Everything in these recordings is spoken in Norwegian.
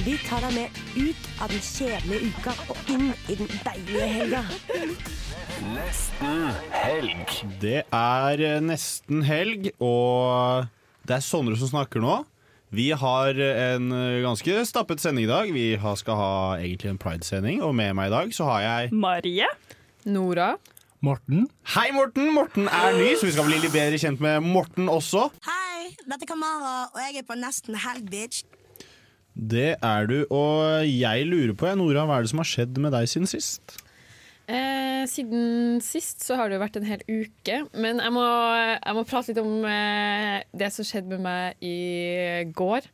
Vi tar deg med ut av den kjedelige uka og inn i den deilige helga. Det er eh, nesten helg, og det er Sondre som snakker nå. Vi har en eh, ganske stappet sending i dag. Vi skal ha egentlig en Pride-sending, og med meg i dag så har jeg Marie. Nora. Morten. Hei, Morten! Morten er ny, så vi skal bli litt bedre kjent med Morten også. Hei, dette er Kamara, og jeg er på nesten helg, bitch. Det er du, og jeg lurer på, Nora, hva er det som har skjedd med deg siden sist? Eh, siden sist så har det jo vært en hel uke, men jeg må, jeg må prate litt om eh, det som skjedde med meg i går.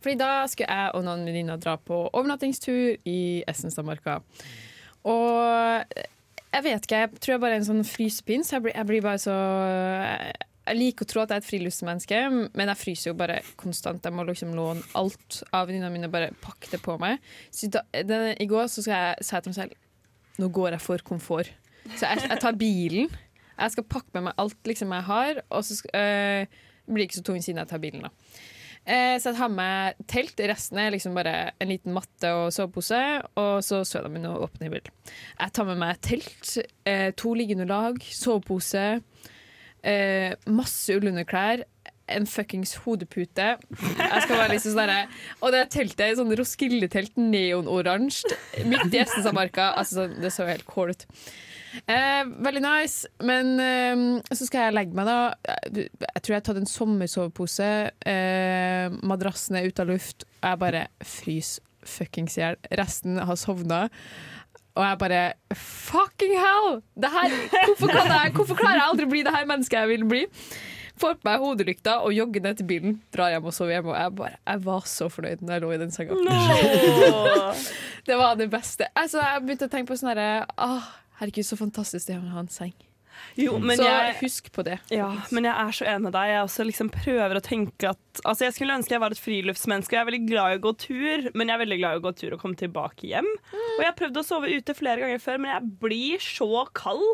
Fordi da skulle jeg og noen venninner dra på overnattingstur i Essensdamarka. Og jeg vet ikke, jeg tror jeg bare er en sånn frysepinn, så jeg blir, jeg blir bare så Jeg liker å tro at jeg er et friluftsmenneske, men jeg fryser jo bare konstant. Jeg må liksom låne alt av venninnene mine, og bare pakke det på meg. Da, den, I går så skal jeg, sa til meg selv nå går jeg for komfort. Så jeg, jeg tar bilen. Jeg skal pakke med meg alt liksom, jeg har, og så øh, blir det ikke så tung siden jeg tar bilen. Da. Eh, så jeg tar med telt. Resten er liksom bare en liten matte og sovepose, og så søla min og åpen himmel. Jeg tar med meg telt, eh, to liggende lag, sovepose, eh, masse ullunderklær. En fuckings hodepute. Jeg skal være liksom sånn Og det teltet sånn Roskilde-telt, neonoransje, midt i Estensandmarka. Altså, sånn, det så helt cool ut. Eh, veldig nice, men eh, så skal jeg legge meg, da. Jeg, jeg tror jeg har tatt en sommersovepose. Eh, madrassen er ute av luft, jeg bare fryser fuckings i hjel. Resten har sovna. Og jeg bare Fucking hell! Det her, hvorfor, kan jeg, hvorfor klarer jeg aldri å bli det her mennesket jeg vil bli? Får på meg hodelykta og jogger ned til bilen, drar hjem og sover hjemme. Og jeg, bare, jeg var så fornøyd når jeg lå i den senga. det var det beste. Altså, jeg begynte å tenke på sånn herre ah, Herregud, så fantastisk det er å ha en seng. Jo, men så jeg, husk på det. ja, men jeg er så enig med deg. Jeg også liksom prøver å tenke at Altså Jeg skulle ønske jeg var et friluftsmenneske. Jeg er veldig glad i å gå tur, men jeg er veldig glad i å gå tur og komme tilbake hjem. Og jeg har prøvd å sove ute flere ganger før, men jeg blir så kald.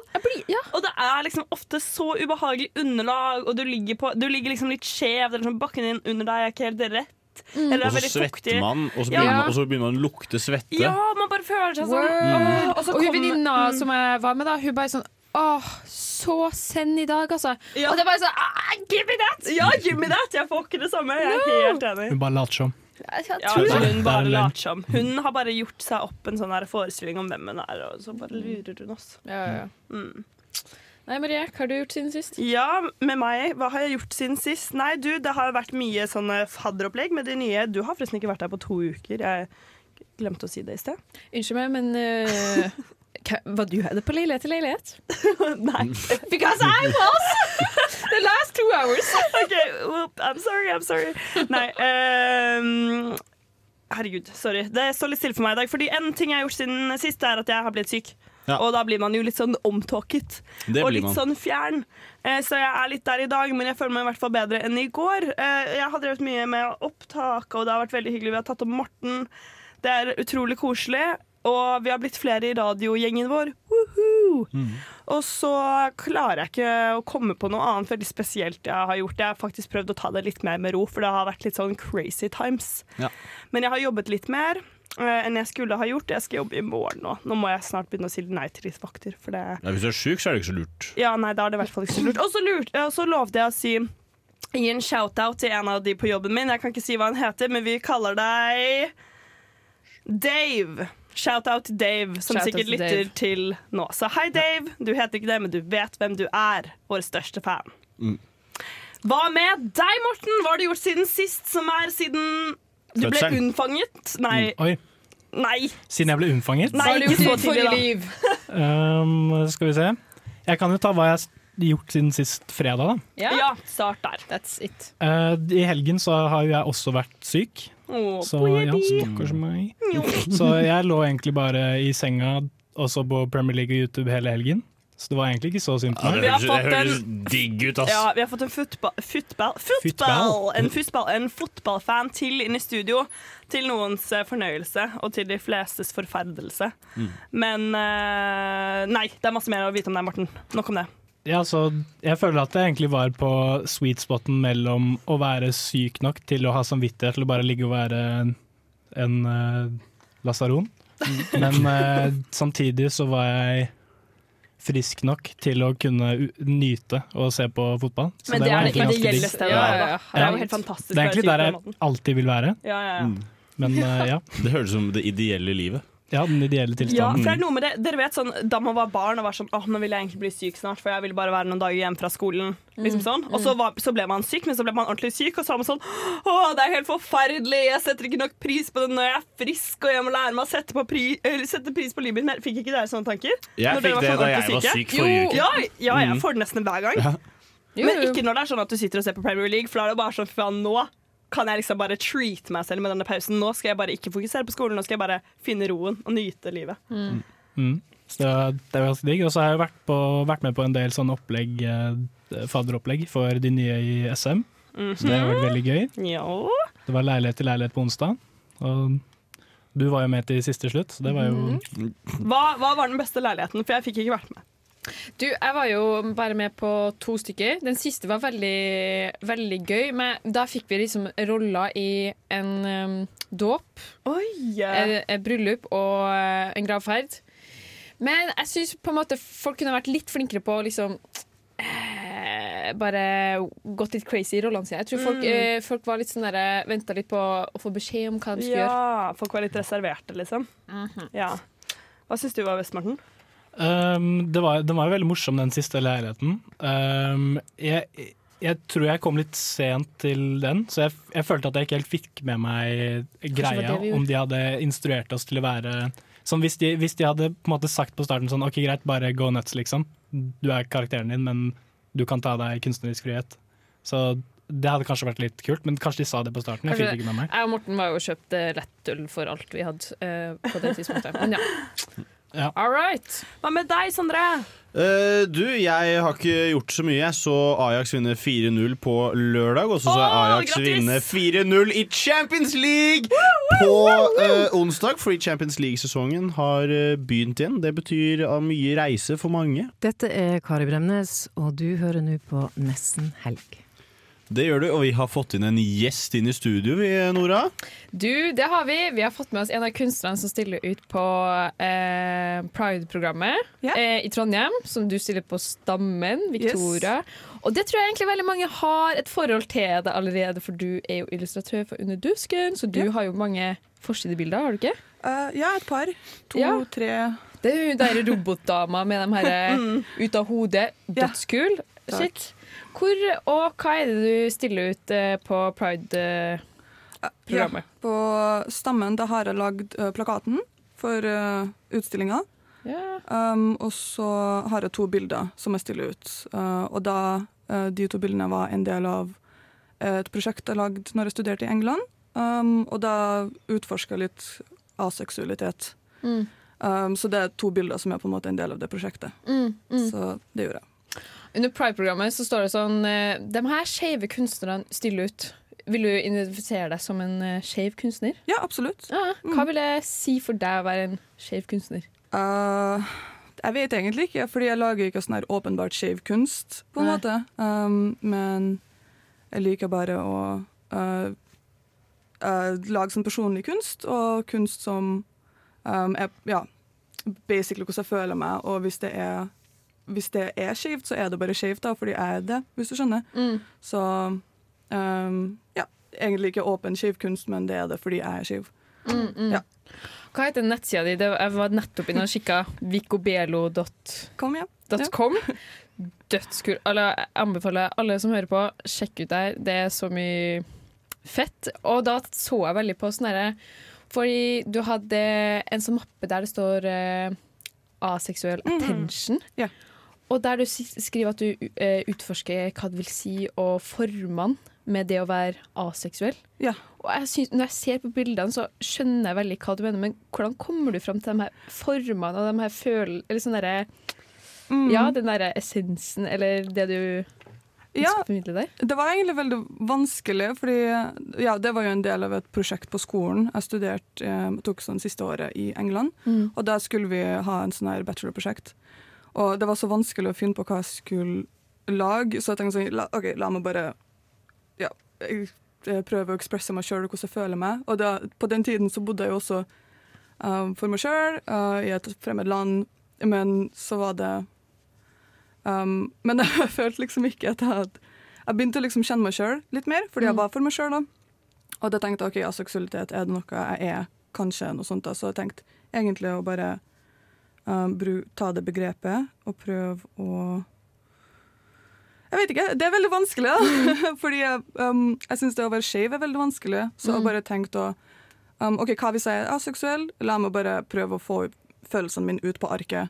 Og det er liksom ofte så ubehagelig underlag, og du ligger, på, du ligger liksom litt skjev, eller sånn bakken din under deg er ikke helt rett. Mm. Og så svetter man, og så Ja. man- og så begynner man å lukte svette. Ja, man bare føler seg sånn. Åh, Og, så hun venninna Mm. som jeg var med, da, hun bare sånn Åh, så send i dag, altså. Ja. Og det er bare sånn ah, Give me that! Ja, give me that! Jeg får ikke det samme. Jeg er helt enig. Hun bare later som. Ja, hun bare er later som. Hun har bare gjort seg opp en sånn forestilling om hvem hun er, og så bare lurer hun oss. Ja, ja, ja. Mm. Nei, Marie, hva har du gjort siden sist? Ja, med meg. Hva har jeg gjort siden sist? Nei, du, det har vært mye sånne fadderopplegg med de nye. Du har forresten ikke vært her på to uker. Jeg glemte å si det i sted. Unnskyld meg, men hva- Var du her på leilighet til leilighet? Nei. Because I was! The last two hours. OK, well, I'm sorry, I'm sorry. Nei. Um, herregud, sorry. Det står litt stille for meg i dag. Fordi en ting jeg har gjort siden sist, er at jeg har blitt syk. Ja. Og da blir man jo litt sånn omtåket. Og litt man. sånn fjern. Eh, så jeg er litt der i dag, men jeg føler meg i hvert fall bedre enn i går. Eh, jeg har drevet mye med opptak, og det har vært veldig hyggelig. Vi har tatt opp Morten. Det er utrolig koselig. Og vi har blitt flere i radiogjengen vår. Mm. Og så klarer jeg ikke å komme på noe annet veldig spesielt jeg har gjort. Jeg har faktisk prøvd å ta det litt mer med ro, for det har vært litt sånn crazy times. Ja. Men jeg har jobbet litt mer eh, enn jeg skulle ha gjort. Jeg skal jobbe i morgen nå. Nå må jeg snart begynne å si nei til litt vakter. Ja, hvis du er sjuk, så er det ikke så lurt. ja, nei, da er det i hvert fall ikke så lurt. Og så, lurt, så lovde jeg å si Gi en shout-out til en av de på jobben min. Jeg kan ikke si hva han heter, men vi kaller deg Dave. Shout-out til Dave, som Shout sikkert til lytter Dave. til nå. Så hei, Dave. Du heter ikke det, men du vet hvem du er. Vår største fan. Mm. Hva med deg, Morten? Hva har du gjort siden sist, som er siden du ble Fødselen. unnfanget? Nei. Oi, Nei. siden jeg ble unnfanget. Nei, Hva har du ikke gjort så tidlig, forrige da. liv? Um, skal vi se. Jeg kan jo ta hva jeg har gjort siden sist fredag. da. Ja, Ja, start der. that's it. Eh, I helgen så har jo jeg også vært syk. Åh, Så ja, stakkars meg. Så jeg lå egentlig bare i senga og så på Premier League og YouTube hele helgen. Så det var egentlig ikke så synd på Ja, meg. det høres, det høres en- digg ut, ass. Ja, vi har fått en fotball, fotball, fotball, Fotball. en, fotball, en fotballfan til inn i studio. Til noens eh, fornøyelse og til de flestes forferdelse. Mm. Men eh, nei, det er masse mer å vite om deg, Morten. Nok om det. Ja, så jeg føler at jeg egentlig var på sweet spoten mellom å være syk nok til å ha samvittighet til å bare ligge og være en, en uh, lasaron. Men uh, samtidig så var jeg frisk nok til å kunne u nyte og se på fotball. Så Men det, var er egentlig ganske ideelle digg. stedet. Ja, ja, ja. Det er jo helt fantastisk. Det er egentlig der jeg alltid vil være. Ja, ja, ja. Mm. Men uh, ja. Det høres ut som det ideelle livet. Ja, den ideelle tilstanden. Ja, for det er noe med det Dere vet sånn Da man var barn og var sånn Åh, nå vil jeg egentlig bli syk snart, for jeg vil bare være noen dager hjemme fra skolen. Liksom sånn Og så, var, så ble man syk, men så ble man ordentlig syk, og så var man sånn Å, det er helt forferdelig, jeg setter ikke nok pris på det når jeg er frisk, og jeg må lære meg å sette, på pri, eller, sette pris på livet mitt. Fikk ikke dere sånne tanker? Jeg Når fikk det sånn da jeg syke. var syk forrige uke. Ja, ja, jeg får det nesten hver gang. Jo, Men ikke når det er sånn at du sitter og ser på Premier League, for da er det bare sånn faen, nå kan jeg liksom bare treat meg selv med denne pausen. Nå skal jeg bare ikke fokusere på skolen, nå skal jeg bare finne roen og nyte livet. Mm. Så det var, ganske digg. Og så har jeg vært, på, vært med på en del sånne opplegg, eh, fadderopplegg for de nye i SM. Så det har vært veldig gøy. Ja. Det var leilighet til leilighet på onsdag. Og du var jo med til siste slutt, så det var jo Hva, hva var den beste leiligheten? For jeg fikk ikke vært med. Du, jeg var jo bare med på to stykker. Den siste var veldig, veldig gøy. Men da fikk vi liksom roller i en um, dåp, Oi! et, bryllup og uh, en gravferd. Men jeg syns på en måte folk kunne vært litt flinkere på å liksom eh, bare gått litt crazy i rollene sine. Jeg tror folk, Mm. eh, folk var litt sånn der, venta litt på å få beskjed om hva de skulle gjøre. Ja, folk var litt reserverte, liksom. Ja. Hva syns du var best, Morten? Um, det var, Den var jo veldig morsom, den siste leiligheten. Um, jeg, jeg tror jeg kom litt sent til den, så jeg, jeg følte at jeg ikke helt fikk med meg greia om de hadde instruert oss til å være sånn hvis de, hvis de hadde på en måte sagt på starten sånn OK, greit, bare go nuts, liksom. Du er karakteren din, men du kan ta deg kunstnerisk frihet. Så det hadde kanskje vært litt kult, men kanskje de sa det på starten. Jeg fikk ikke med meg. Jeg og Morten var jo og kjøpte lettøl for alt vi hadde eh, på det tidspunktet. Men ja. Ja. All right. Hva med deg, Sondre? Uh, du, jeg har ikke gjort så mye. Jeg så Ajax vinne 4-0 på lørdag, og så så jeg Åh, Ajax vinne 4-0 i Champions League på uh, onsdag. Fordi Champions League-sesongen har eh, begynt igjen. Det betyr uh, mye reise for mange. Dette er Kari Bremnes, og du hører nå på Nesten helg. Det gjør du, og vi har fått inn en gjest inn i studio, vi, Nora. Du, det har vi. Vi har fått med oss en av kunstnerne som stiller ut på eh, Pride-programmet Ja. eh, i Trondheim. Som du stiller på Stammen, Victoria. Og det tror jeg egentlig veldig mange har et forhold til det allerede, for du er jo illustratør for Under dusken, så du Ja. har jo mange forsidebilder, har du ikke? Uh, ja, et par. To, Ja. tre Det er hun der robotdama med de her Mm. ut av hodet. Dødskul. Shit. Hvor og hva er det du stiller ut eh, på Pride-programmet? Ja, på Stammen da har jeg lagd eh, plakaten for uh, utstillinga. Yeah. Um, og så har jeg to bilder som jeg stiller ut. Uh, og da uh, de to bildene var en del av et prosjekt jeg lagde når jeg studerte i England. Um, og da utforska jeg litt aseksualitet. Mm. Um, så det er to bilder som er på en måte en del av det prosjektet. Mm, mm. Så det gjorde jeg. Under Pride-programmet så står det sånn eh, De her skeive kunstnerne stiller ut. Vil du identifisere deg som en uh, skeiv kunstner? Ja, absolutt. Ja, hva vil det si for deg å være en skeiv kunstner? Uh, jeg vet egentlig ikke, fordi jeg lager ikke sånn her åpenbart skeiv kunst, på en Nei. måte. Um, men jeg liker bare å uh, uh, lage sånn personlig kunst, og kunst som um, er ja, basically hvordan jeg føler meg. Og hvis det er, hvis det er skeivt, så er det bare skeivt, da, fordi jeg er det, hvis du skjønner. Mm. Så um, ja, egentlig ikke åpen skeiv kunst, men det er det fordi jeg er skeiv. Mm, mm. Ja. Hva heter nettsida di? Det- Jeg var nettopp inne og kikka. Vicobelo.com. Ja. Dødskult. Jeg anbefaler alle som hører på, sjekk ut der. Det er så mye fett. Og da så jeg veldig på sånn herre Fordi du hadde en sånn mappe der det står uh, aseksuell Mhm. attention. Ja. Og der du skriver at du eh, utforsker hva det vil si å forme den med det å være aseksuell. Ja. Og jeg synes, når jeg ser på bildene, så skjønner jeg veldig hva du mener, men hvordan kommer du fram til de her formene og de her følelsene Eller sånn derre Mm. Ja, den derre essensen, eller det du Ja? Det var egentlig veldig vanskelig, fordi ja, det var jo en del av et prosjekt på skolen. Jeg studerte, eh, tok sånn siste året i England, Mm. og da skulle vi ha en sånn her bachelorprosjekt. Og det var så vanskelig å finne på hva jeg skulle lage, så jeg tenkte sånn, la, ok, la meg bare ja, jeg, jeg prøve å ekspresse meg sjøl og hvordan jeg føler meg. Og da, på den tiden så bodde jeg jo også um, for meg sjøl i et fremmed land, men så var det um, Men jeg følte liksom ikke at jeg hadde Jeg begynte å liksom kjenne meg sjøl litt mer, fordi jeg Mm. var for meg sjøl da. Og da tenkte jeg OK, aseksualitet, er det noe jeg er? Kanskje noe sånt. da. Så jeg tenkte egentlig å bare um, ta det begrepet og prøve å Jeg vet ikke. Det er veldig vanskelig, da. Fordi um, jeg syns det å være skeiv er veldig vanskelig. Så jeg Mm. bare tenkte å um, OK, hva hvis jeg er aseksuell? La meg bare prøve å få følelsene mine ut på arket.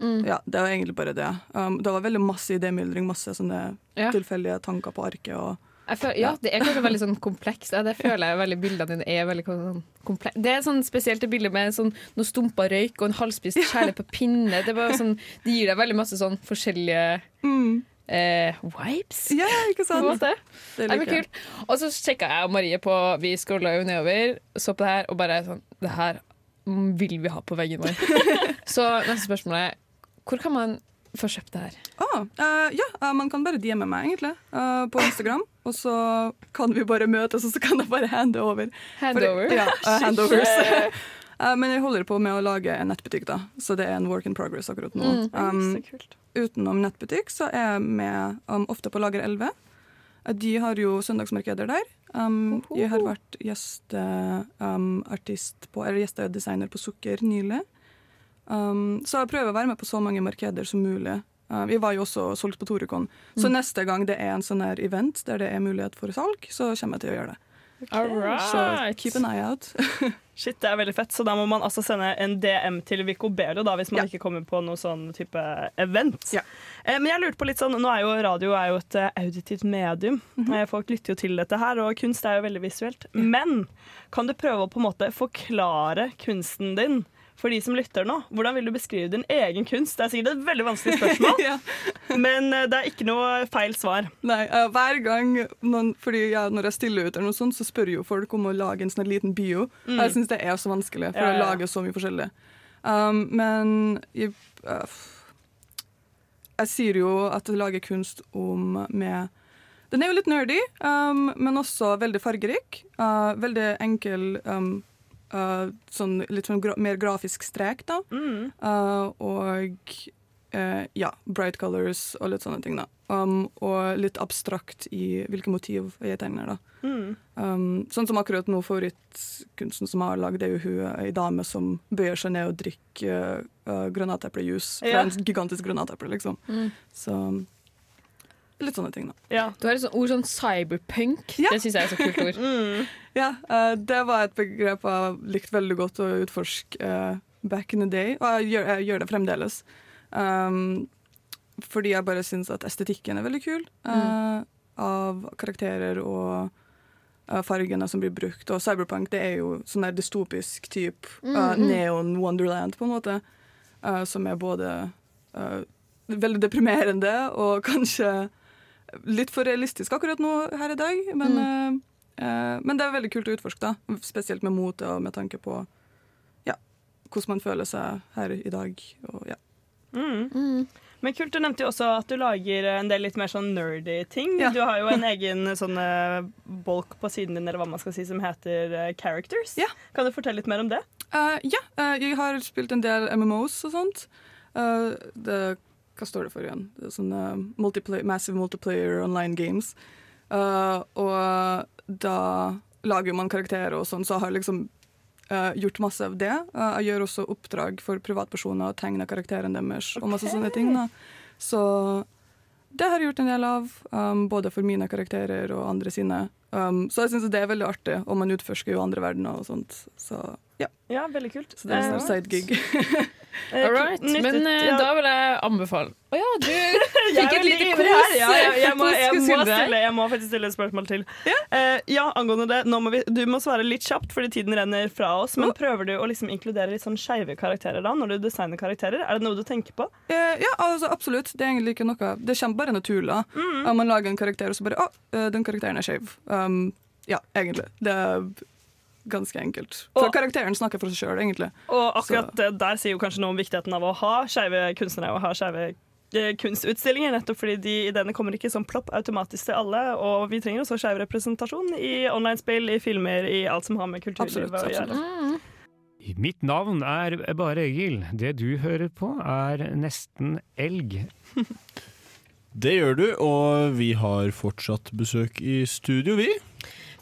Mm. Ja, det var egentlig bare det. Um, det var veldig masse idémyldring, masse sånne Ja. tilfeldige tanker på arket. Og, føler, ja, det er kanskje veldig sånn komplekst. Ja, det føler jeg veldig bildene dine er veldig sånn kompleks. Det er sånn spesielt det bildet med sånn, noe stumpa røyk og en halvspist kjærlighet på pinne. Det, er bare sånn, det gir deg veldig masse sånn forskjellige eh, vibes. Ja, ikke sant? Det blir men kult. Og så sjekka jeg og Marie på Vi scrolla jo nedover, så på det her, og bare sånn Det her mm, vil vi ha på veggen vår. så neste spørsmål er hvor kan man få kjøpt det her? Ah, uh, ja, uh, man kan bare DM meg, egentlig, uh, på Instagram. Og så kan vi bare møtes, og så kan jeg bare hande over. Handover? Ja, uh, handovers. Eh, men jeg holder på med å lage en nettbutikk, da, så det er en work in progress akkurat nå. Mm. Um, Så kult. utenom nettbutikk så er jeg med um, ofte på Lager 11. Eh, De har jo søndagsmarkeder der. Um, jeg har vært gjesteartist på, eller gjestedesigner på Sukker nylig. Um, så jeg prøver å være med på så mange markeder som mulig. Uh, vi var jo også solgt på Torekon. så Mm. neste gang det er en sånn her event der det er mulighet for salg, så kommer jeg til å gjøre det. Alright. Så keep an eye out. Shit, det er veldig fett. Så da må man altså sende en DM til Vico Belo da, hvis man ikke kommer på noe sånn type event. Eh, men jeg lurte på litt sånn, nå er jo radio er jo et eh, auditivt medium. Eh, Folk lytter jo til dette her, og kunst er jo veldig visuelt. Men kan du prøve å på en måte forklare kunsten din for de som lytter nå? Hvordan vil du beskrive din egen kunst? Det er sikkert et veldig vanskelig spørsmål, men eh, det er ikke noe feil svar. Nei, uh, hver gang noen, fordi ja, Når jeg stiller ut, eller noe sånt, så spør jo folk om å lage en sånn liten bio. Mm. Jeg syns det er så vanskelig, for Ja, ja, å lage så mye forskjellig. Um, men jeg, uh, jeg sier jo at jeg lager kunst om med Den er jo litt nerdy, um, men også veldig fargerik. Uh, veldig enkel um, uh, sånn litt sånn gra mer grafisk strek, da. Mm. Uh, og uh, ja, bright colors og litt sånne ting, da. Um, og litt abstrakt i hvilke motiv jeg tegner, da. Mm. Um, sånn som akkurat nå favorittkunsten som jeg har lagd, er jo hun ei dame som bøyer seg ned og drikker uh, granateplejus fra Ja. en gigantisk granateple, liksom. Mm. Så litt sånne ting, da. Du har et sånt ord sånn cyberpunk. Det syns jeg er et så kult ord. Mm. Ja, uh, det var et begrep jeg likte veldig godt å utforske uh, back in the day, og jeg gjør, jeg gjør det fremdeles. Um, fordi jeg bare syns at estetikken er veldig kul, eh, av karakterer og fargene som blir brukt. Og cyberpunk det er jo sånn der dystopisk type Mm, mm. neon wonderland, på en måte, eh, som er både veldig deprimerende og kanskje litt for realistisk akkurat nå her i dag, men Mm. eh, Eh, men det er veldig kult å utforske, da. spesielt med mot og med tanke på ja, hvordan man føler seg her i dag. Og, ja. Mm. Men kult, Du nevnte jo også at du lager en del litt mer sånn nerdy ting. Ja. Du har jo en egen sånn eh, bolk på siden din eller hva man skal si, som heter eh, Characters. Kan du fortelle litt mer om det? Uh, ja, uh, jeg har spilt en del MMOs og sånt. Uh, det, hva står det for igjen? Det sånne multiplayer, Massive Multiplayer Online Games. Uh, og da lager man karakterer og sånn, så jeg har liksom uh, gjort masse av det. Uh, jeg gjør også oppdrag for privatpersoner og tegner karakterene deres og masse sånne ting. Da. Så det har jeg gjort en del av, um, både for mine karakterer og andre sine. Um, så jeg syns det er veldig artig, og man utforsker jo andre verdener og sånt. Så ja. Ja, veldig kult. Så det er en sånn side gig. All right. nyttig- Men eh, ja. da vil jeg anbefale Å ja, du fikk et lite kos. her. Ja, ja, jeg, må, jeg, må stille, jeg må faktisk stille et spørsmål til. Eh, ja, angående det, nå må vi, Du må svare litt kjapt, fordi tiden renner fra oss. Men prøver du å liksom inkludere litt sånn skeive karakterer da, når du designer karakterer? Er det noe du tenker på? Uh, ja, altså, absolutt. Det er egentlig ikke noe Det kommer bare naturlig. Om Mm. Uh, man lager en karakter, og så bare Å, eh, den karakteren er skeiv. Um, ja, egentlig. Det er ganske enkelt. For Og- karakteren snakker for seg sjøl, egentlig. Og akkurat Så. der sier jo kanskje noe om viktigheten av å ha skeive kunstnere og ha skeive eh, kunstutstillinger, nettopp fordi de ideene kommer ikke som plopp automatisk til alle. Og vi trenger også skeiv representasjon i online-spill, i filmer, i alt som har med kulturlivet Absolutt, å gjøre. Mitt navn er bare Egil. Det du hører på er Nesten elg. Det gjør du, og vi har fortsatt besøk i studio, vi.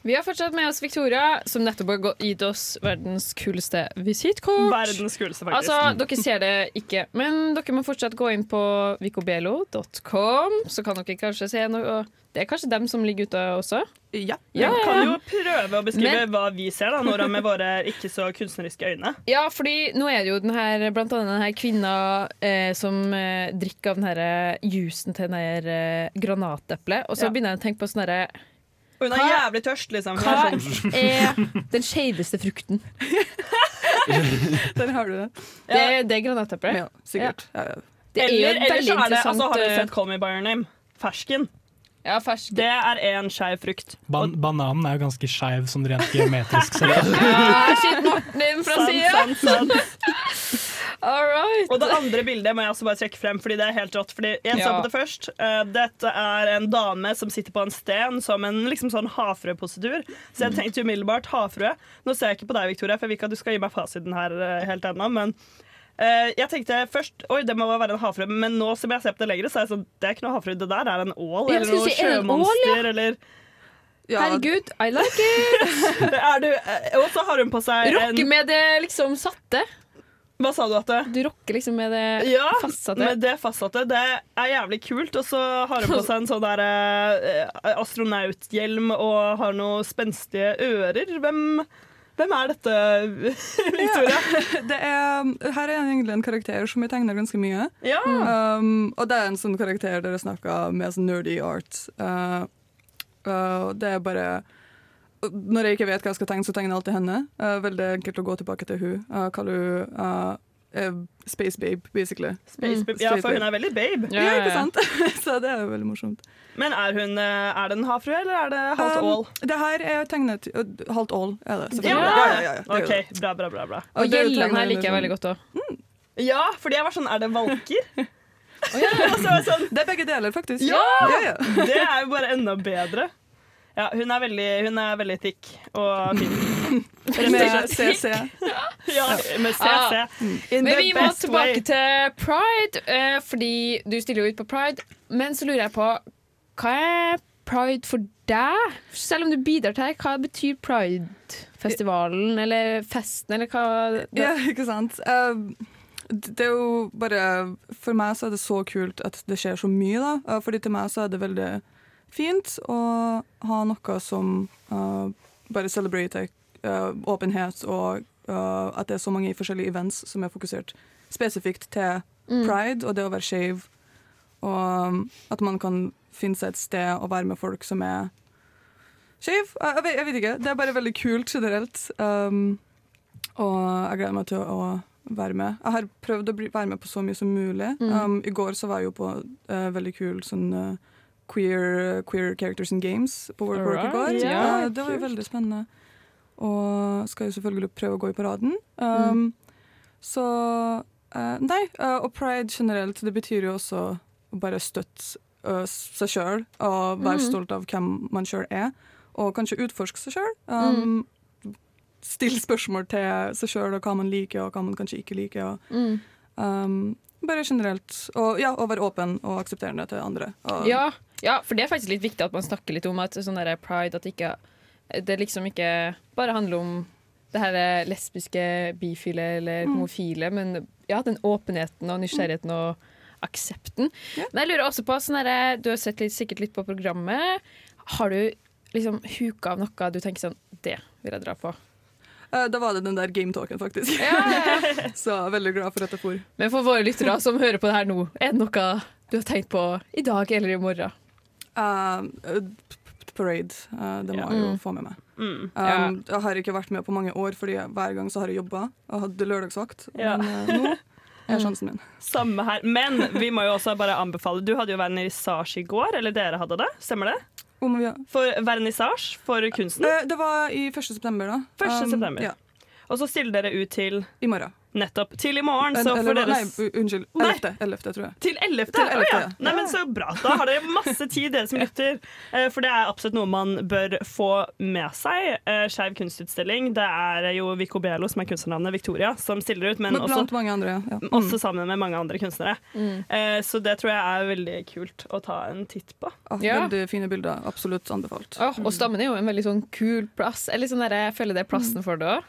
Vi har fortsatt med oss Victoria, som nettopp har gitt oss verdens kuleste visittkort. Verdens kuleste, faktisk. Altså, Dere ser det ikke, men dere må fortsatt gå inn på vicobelo.com, så kan dere kanskje se noe. Det er kanskje dem som ligger ute også? Ja. Vi kan jo prøve å beskrive Men- hva vi ser, da, Nora, med våre ikke så kunstneriske øyne. Ja, fordi nå er det jo den her, blant annet den her kvinna eh, som eh, drikker av den her eh, til den her eh, granateplet, og så Ja. begynner jeg å tenke på sånn herre Og hun er Hva- jævlig tørst, liksom. Hva er sånn- er den skeiveste frukten? den har du det. Det, det er granateplet? Ja, sikkert. Ja. Ja, Det er Eller, eller veldig så er det altså, Har du eh, sett Call Me By Your Name? Fersken. Ja, fersken. Det er én skeiv frukt. Ban bananen er jo ganske skeiv sånn rent geometrisk sett. Ah, shit, Martin fra sida! sant, sant. All right. Og det andre bildet må jeg også bare trekke frem, fordi det er helt rått. Fordi jeg så Ja. på det først. Uh, dette er en dame som sitter på en sten som en liksom sånn havfruepositur. Så jeg tenkte umiddelbart havfrue. Nå ser jeg ikke på deg, Victoria, for jeg vil ikke at du skal gi meg fasiten her uh, helt ennå. Men Uh, jeg tenkte først Oi, det må være en havfrue. Men nå som jeg ser på det lenger, så er jeg sånn Det er ikke noe havfrue. Det der er en ål eller noe er sjømonster eller Ja, Herregud, I like it! du, Og så har hun på seg Rokke en med det liksom satte. Hva sa du at det? Du rocker liksom med det Ja, fastsatte. med det fastsatte. Det er jævlig kult. Og så har hun på seg en sånn der eh, astronauthjelm og har noen spenstige ører. Hvem, hvem er dette, Victoria? Det er, her er egentlig en karakter som jeg tegner ganske mye. Ja. Um, og det er en sånn karakter dere snakker med sånn nerdy art. Uh, uh, det er bare Når jeg ikke vet hva jeg skal tegne, så tegner jeg alltid henne. Uh, veldig enkelt å gå tilbake til hun. Uh, kaller hun uh, eh, Space Babe, basically. Space Babe. Ja, for hun er veldig babe. Ja, ikke sant? så det er jo veldig morsomt. Men er hun eh, Er det en havfrue, eller er det halvt Um, ål? det her er tegnet Halvt ål er det, Ja, selvfølgelig. Ja, ja, ja, ja, det er. OK, bra, bra, bra. bra. Og Og gjellene her liker jeg sånn- veldig godt òg. Ja, fordi jeg var sånn Er det valker? oh, så var sånn, Det er begge deler, faktisk. Ja! ja, ja. Det er jo bare enda bedre. Ja, hun er veldig, hun er veldig tykk og fin. Med. CC. Ja, med CC. Ah. In Men the vi må tilbake way. til pride, eh, fordi du stiller jo ut på pride. Men så lurer jeg på hva er pride for deg? Selv om du bidrar til det, hva betyr pridefestivalen eller festen, eller hva det, Ja, ikke sant. Uh, det er jo bare For meg så er det så kult at det skjer så mye, da. Eh, fordi til meg så er det veldig fint å ha noe som uh, bare celebrater uh, åpenhet, og uh, at det er så mange forskjellige events som er fokusert spesifikt til Mm. pride og det å være skeiv. Og at man kan finne seg et sted og være med folk som er skeiv. Jeg, jeg, vet- jeg vet ikke. Det er bare veldig kult generelt. Um, og jeg gleder meg til å være med. Jeg har prøvd å bli, være med på så mye som mulig. Mm. Um, I går så var jeg jo på uh, veldig kul sånn uh, queer, queer Characters in Games på World Work i går. Yeah, ja, Uh, det var jo veldig spennende. Og skal jo selvfølgelig prøve å gå i paraden. Um, Mm. Så uh, Nei, uh, og pride generelt, det betyr jo også å bare støtte uh, seg sjøl og være Mm. stolt av hvem man sjøl er, og kanskje utforske seg sjøl. Um, Stille spørsmål til seg sjøl og hva man liker og hva man kanskje ikke liker. Og, Mm. um, bare generelt. Og, ja, og være åpen og aksepterende til andre. Og, Ja, ja, for det er faktisk litt viktig at man snakker litt om at sånn der pride At ikke Det liksom ikke bare handler om det her lesbiske, bifile eller Mm. men ja, den åpenheten og nysgjerrigheten og aksepten. Men jeg lurer også på sånn der, Du har sett litt, sikkert litt på programmet. Har du liksom huka av noe du tenker sånn Det vil jeg dra på? Eh, Da var det den der gametalken, faktisk. Så jeg er veldig glad for at jeg for. Men for våre lyttere som hører på det her nå, er det noe du har tenkt på i dag eller i morgen? Uh, p- parade. Uh, det må Ja. jeg jo Mm. få med meg. Mm. Um, jeg har ikke vært med på mange år, fordi hver gang så har jeg jobba og hadde lørdagsvakt. Yeah. Men uh, nå er sjansen min. Samme her. Men vi må jo også bare anbefale Du hadde jo vernissasje i går, eller dere hadde det? Stemmer det? Om vi har For vernissasje for kunsten? Det, Det var i 1. september, da. 1. Um, september. Ja. Og så stiller dere ut til I morgen. Nettopp. Til i morgen, så får dere Nei, unnskyld. Nei. 11. 11. tror jeg. Til 11. Til 11., Oh, ja. Nei, men Så bra. Da har dere masse tid, dere som lytter. Eh, For det er absolutt noe man bør få med seg. Eh, Skeiv kunstutstilling. Det er jo Vico Belo som er kunstnernavnet, Victoria, som stiller ut. Men Men blant også, mange andre, ja. mm. også sammen med mange andre kunstnere. Mm. Eh, Så det tror jeg er veldig kult å ta en titt på. Ah, Ja. Veldig fine bilder. Absolutt anbefalt. Oh, og Stammen er jo en veldig sånn kul plass. Eller sånn der, jeg føler det er plassen for det òg.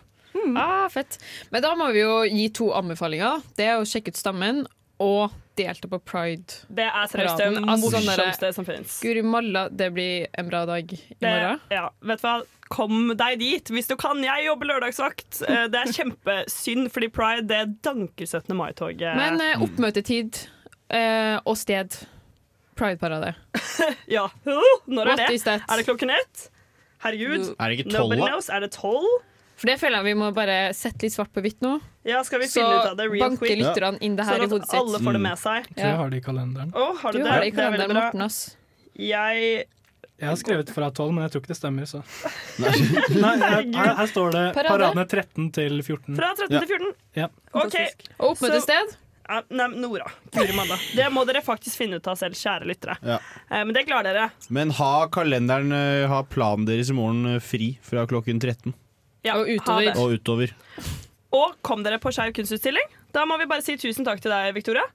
Ah, fett. Men da må vi jo gi to anbefalinger. Det er å sjekke ut Stammen og delta på Pride. Det er seriøst det. Altså, sånn morsomste som finnes. Guri malla, det blir en bra dag i morgen. Ja, vet du hva? Kom deg dit hvis du kan. Jeg jobber lørdagsvakt. Eh, Det er kjempesynd, fordi pride det danker 17. mai-toget. Men eh, oppmøtetid eh, og sted. Pride-parade. ja. Når er What det? Er det klokken ett? Herregud. Er det ikke tolv, da? knows. Er det tolv? For det føler jeg vi må bare sette litt svart på hvitt nå. Ja, skal vi Så finne ut av det real banker quick? lytterne inn det her Sånn i hodet sitt. alle får det Mm. med seg. Så jeg har det i kalenderen. Å, har du, Du det? har det i er kalenderen, det Morten. ass. Jeg Jeg har skrevet fra 12, men jeg tror ikke det stemmer. Så. Nei, her, her, står det Parade. paradene 13 til 14. Fra 13 Ja. til 14. Ja. OK. Og oppmøtested? Ja, nei, Nora. Kurimanda. Det må dere faktisk finne ut av selv, kjære lyttere. Ja. Eh, Men det klarer dere. Men ha kalenderen, eh, ha planen deres i morgen eh, fri fra klokken 13 Ja, Og utover. og utover. Og kom dere på Skeiv kunstutstilling. Da må vi bare si tusen takk til deg, Victoria.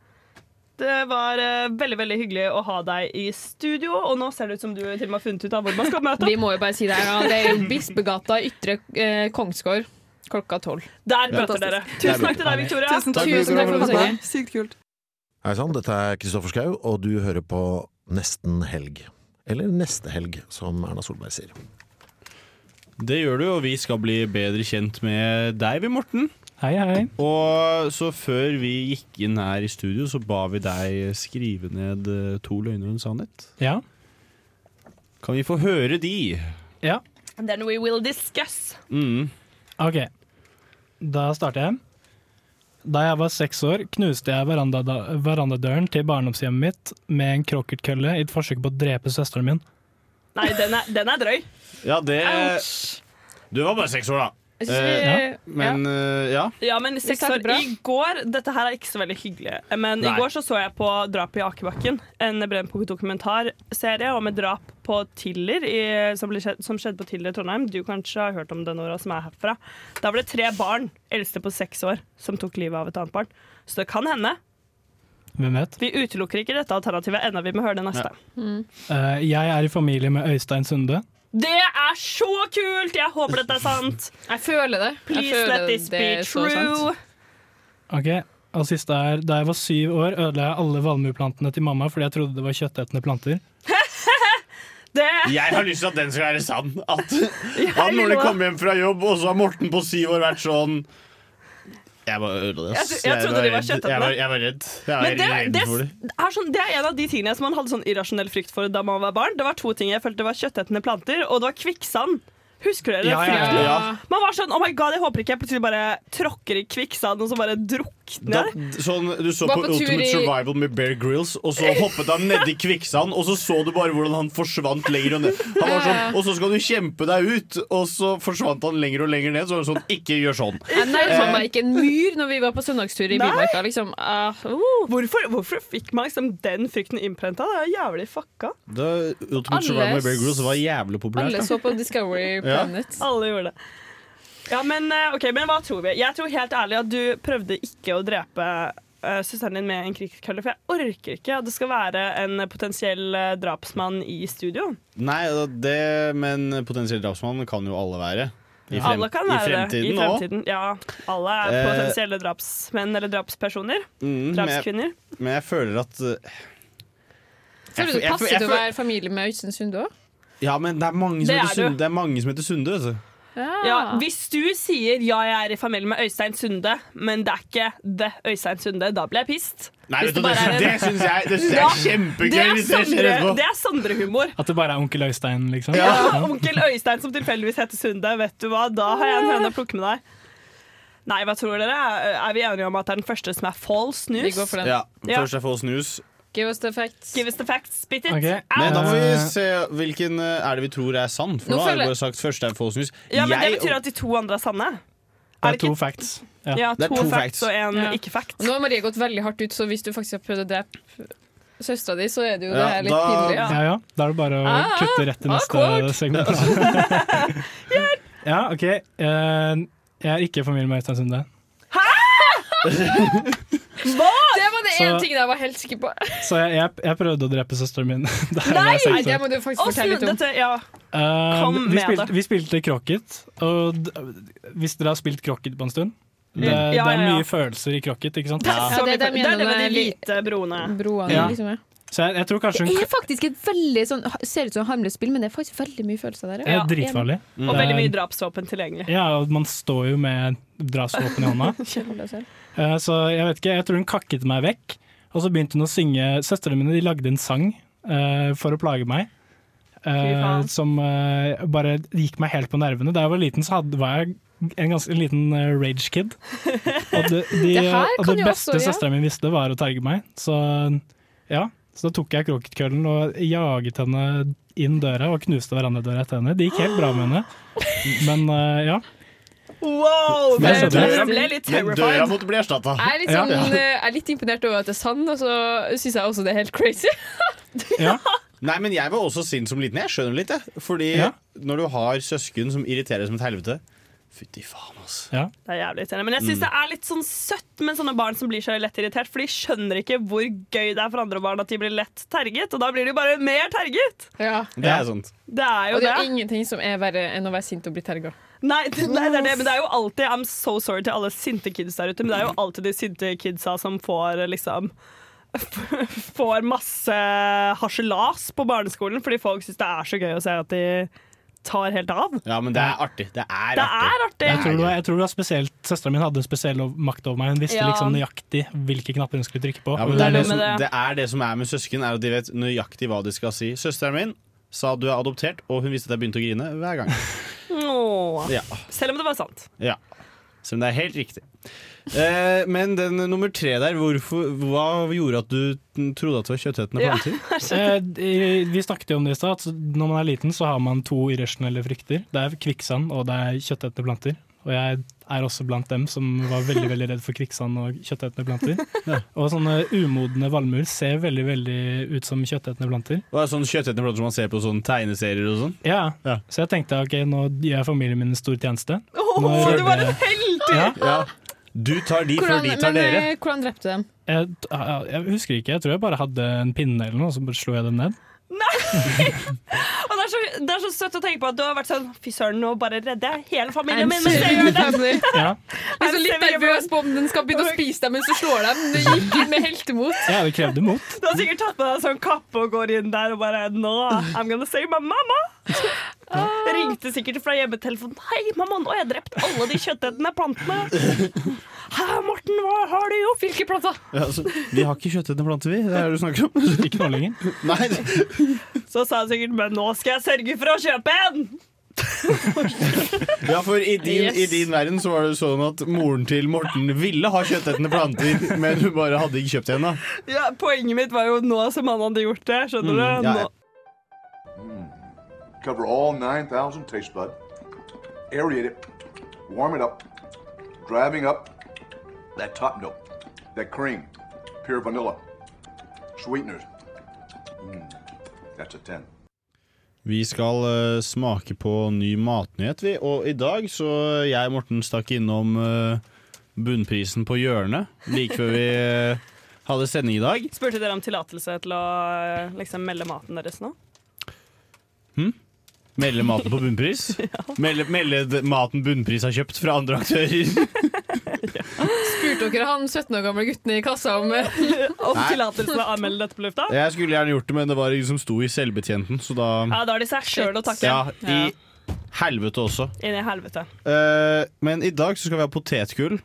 Det var uh, veldig veldig hyggelig å ha deg i studio, og nå ser det ut som du til og med har funnet ut av hvor man skal møte Vi må jo bare si det her, da. Det er Bispegata, Ytre eh, Kongsgård, klokka tolv. Der Ja. møter dere. Tusen takk til deg, Victoria. Tusen takk, Tusen takk for besøket. Sykt kult. Hei sann, dette er Kristoffer Schau, og du hører på Nesten helg. Eller Neste helg, som Erna Solberg sier. Det gjør du, og vi skal bli bedre kjent med deg, vi, Morten. Hei, hei. Og så før vi gikk inn her i studio, så ba vi deg skrive ned eh, to løgner og en sannhet. Ja. Kan vi få høre de? ja. Then we will discuss. Mm. OK. Da starter jeg. Da jeg var seks år, knuste jeg veranda, verandadøren til barndomshjemmet mitt med en krokketkølle i et forsøk på å drepe søsteren min. Nei, den er, den er drøy. Ja, det Ouch. Du var bare seks år, da. Vi, Eh, Men eh, ja. Ja, men seks år bra. i går Dette her er ikke så veldig hyggelig. Men Nei. i går så, så jeg på Drapet i Akebakken. En Brennpunkt-dokumentarserie om et drap på Tiller i, som, ble skjedd, som skjedde på Tiller i Trondheim. Du kanskje har hørt om det, Nora, som er herfra. Da var det tre barn, eldste på seks år, som tok livet av et annet barn. Så det kan hende. Hvem vet? Vi utelukker ikke dette alternativet ennå. Vi må høre det neste. Eh, jeg er i familie med Øystein Sunde. Det er så kult! Jeg håper dette er sant. jeg føler det. Please føler let this be true. Ok, og siste er Da jeg var syv år, ødela jeg alle valmueplantene til mamma fordi jeg trodde det var kjøttetende planter. Det Jeg har lyst til at den skal være sann. At, han når kommer hjem fra jobb, og så har Morten på syv år vært sånn Jeg jeg trodde de var redd. Jeg var, jeg var redd. Jeg var det, redd det, for det. er sånn, det er en av de tingene som man hadde sånn irrasjonell frykt for da man var barn. Det var to ting jeg følte var kjøttetende planter, og det var kvikksand. Husker dere Ja, ja, ja. Ja. Man var sånn oh my god, jeg håper ikke jeg plutselig bare tråkker i kvikksand og så bare Da, sånn, du så på, på Ultimate i- Survival med Bear Grylls, og så hoppet han nedi kvikksand, og så så du bare hvordan han forsvant lenger og ned. Han var sånn, og så skal du kjempe deg ut, og så forsvant han lenger og lenger ned. Så var det sånn, ikke gjør sånn. Jeg nærma meg ikke en myr når vi var på søndagstur i Nei. Bymarka. Liksom. uh, oh. Hvorfor, hvorfor fikk man liksom den frykten innprenta? Det er jævlig fucka. Da, Ultimate Alles, Survival med Bear Grylls var jævlig populært. Alle så på Discovery Planet. Alle gjorde det. Ja, men, eh, ok, men hva tror vi? Jeg tror helt ærlig at du prøvde ikke å drepe eh, søsteren din med en krigskølle, for jeg orker ikke at det skal være en potensiell eh, drapsmann i studio. Nei, det, men potensiell drapsmann kan jo alle være. I, frem, alle kan i være det i fremtiden òg. Ja, alle er Eh, potensielle drapsmenn eller drapspersoner. Mm, men, jeg- Drapskvinner. men jeg føler at uh, Føler du det passer til å være familie med Øystein Sunde òg? Ja, men det er mange som, Det er heter, Sunde, det er mange som heter Sunde. Vet du. Ja, hvis du sier 'ja, jeg er i familie med Øystein Sunde', men det er ikke det Øystein Sunde, da blir jeg pissed. Nei, Hvis vet du, bare det, er en- det syns jeg, det synes jeg Ja, er kjempegøy. Det er det Sondre-humor. At det bare er onkel Øystein, liksom? Ja, Onkel Øystein som tilfeldigvis heter Sunde, vet du hva, da har jeg en høne å plukke med deg. Nei, hva tror dere? Er vi enige om at det er den første som er false news? Vi går for den. Ja, først er false news. Give us the facts. Give us the facts, spit it. Men da må vi se hvilken eh, er det vi tror er sann. For Nå nå har jeg bare sagt første er false news. Ja, men Det betyr at de to andre er sanne. Det er det to facts. Ja, to, facts og en Ja. ikke-fact. Nå har Marie gått veldig hardt ut, så hvis du faktisk har prøvd å drepe søstera di, så er det jo det her litt da- pinlig. Ja, ja. Da er det bare å Ah, kutte rett til neste awkward. segment. ja, OK. Eh, jeg er ikke familie med Øystein Sunde. Det Hva?! det Så- en ting jeg var helt sikker på. Så jeg, jeg, jeg prøvde å drepe søsteren min. Nei, år. det må du faktisk fortelle litt om. Dette, ja. Eh, Kom vi, med spilte, det. vi spilte krokket, og d hvis dere har spilt krokket på en stund det, Ja, ja, det er ja. mye følelser i krokket, ikke sant? Det er, så det- det det er det med de hvite broene. Broene, Ja. liksom. Ja. Så jeg, jeg tror kanskje Det er faktisk et veldig sånn Ser ut som et harmløst spill, men det er faktisk veldig mye følelser der. er dritfarlig. Og veldig mye drapsvåpen tilgjengelig. Ja, og man står jo med drapsvåpen i hånda. Eh, Så jeg vet ikke, jeg tror hun kakket meg vekk. Og så begynte hun å synge Søstrene mine de lagde en sang uh, for å plage meg. Uh, som uh, bare gikk meg helt på nervene. Da jeg var liten, så hadde, var jeg en ganske liten eh, rage kid. Og det, de, Det og det beste ja. søstera mi visste, var å terge meg. Så ja. Så da tok jeg kroketkøllen og jaget henne inn døra og knuste hverandre døra etter henne. Det gikk helt bra med henne. Men ja. Wow! Men det, døra- jeg ble litt Men døra måtte bli erstatta. Jeg er, litt sånn, eh, jeg er litt imponert over at det er sann, og så syns jeg også det er helt crazy. Nei, men jeg var også sint som liten. Jeg skjønner litt, jeg. Fordi Ja. når du har søsken som irriterer som et helvete Fytti faen, ass. Ja. Det er jævlig irriterende. Men jeg syns Mm. det er litt sånn søtt med sånne barn som blir så lett irritert, for de skjønner ikke hvor gøy det er for andre barn at de blir lett terget, og da blir de bare mer terget. Ja. Det er sant. Det er jo Og det det. er ingenting som er verre enn å være sint og bli terga. Nei, nei, det er det, men det er jo alltid I'm so sorry til alle sinte kids der ute, men det er jo alltid de sinte kidsa som får liksom Får masse harselas på barneskolen fordi folk syns det er så gøy å se at de tar helt av. Ja, men det er artig. Det er Det artig. er artig! Jeg tror, det var, jeg tror det var spesielt Søstera mi hadde en spesiell makt over meg. Hun visste Ja. liksom nøyaktig hvilke knapper hun skulle trykke på. Ja, men det, er det, som, det er det som er med søsken, er at de vet nøyaktig hva de skal si. Søsteren min sa du er adoptert, og hun visste at jeg begynte å grine hver gang. Åh. Ja. Selv om det var sant. Ja. om det er helt riktig. Eh, men den nummer tre der, hvorfor, hva gjorde at du trodde at det var kjøttetende Ja. Eh, vi snakket jo om det i stad. at Når man er liten, så har man to irrasjonelle frykter. Det er kvikksand og det er kjøttetende planter. Og jeg er også blant dem som var veldig veldig redd for kvikksand og kjøttetende planter. Og sånne umodne valmuer ser veldig veldig ut som kjøttetende planter. Og det er sånne kjøttetende planter som man ser på sånne tegneserier og sånn? Ja, Så jeg tenkte ok, nå gjør jeg familien min en stor tjeneste. Åh, Når- du var en helt! Ja. Ja. Du tar de Hvordan, før de tar men dere. eh, hvordan drepte du dem? Jeg, jeg husker ikke, jeg tror jeg bare hadde en pinne eller noe, og så bare slo jeg dem ned. Og det er, så, det er så søtt å tenke på at du har vært sånn Fy søren, nå bare redder jeg hele familien min. mens jeg gjør det. Ja. Jeg er så litt nervøs på om den skal begynne å spise deg mens du slår dem. Det gikk inn med heltemot. Ja, det krevde mot. Du har sikkert tatt på deg en sånn kappe og går inn der og bare Nå, I'm gonna save my mama. Ringte sikkert fra hjemmetelefonen. Hei, mamma, nå har jeg drept alle de kjøttetende plantene. Hæ, Morten, hva har du gjort? Hvilke planter? Ja, altså, vi har ikke kjøttetende planter, vi. Det er det du snakker om. Ikke nå lenger. Nei. Så sa jeg sikkert, men nå skal jeg sørge for å kjøpe en. Ja, for i din, Yes. i din verden så var det sånn at moren til Morten ville ha kjøttetende planter, men hun bare hadde ikke kjøpt en. Ja, Poenget mitt var jo nå som han hadde gjort det. Skjønner du? Mm, ja, ja. Nå. Cover all 9,000 taste bud. Aerate it. Warm it up. Driving up that top note. That cream. Pure vanilla. Sweeteners. Mm, that's a 10. Vi skal uh, smake på ny matnyhet, vi. Og i dag så jeg og Morten stakk innom uh, bunnprisen på hjørnet like før vi uh, hadde sending i dag. Spurte dere om tillatelse til å eh, liksom melde maten deres nå? Hm? Melde maten på bunnpris? Melde, melde maten bunnpris har kjøpt fra andre aktører? Spurte dere han 17 år gamle gutten i kassa om eh, Om til å anmelde dette på lufta? Jeg skulle gjerne gjort det, men det var ingen som sto i selvbetjenten, så da Ja, Da har de seg sjøl å takke. Ja, i Helvete også. Inn i helvete. Eh, men i dag så skal vi ha potetgull.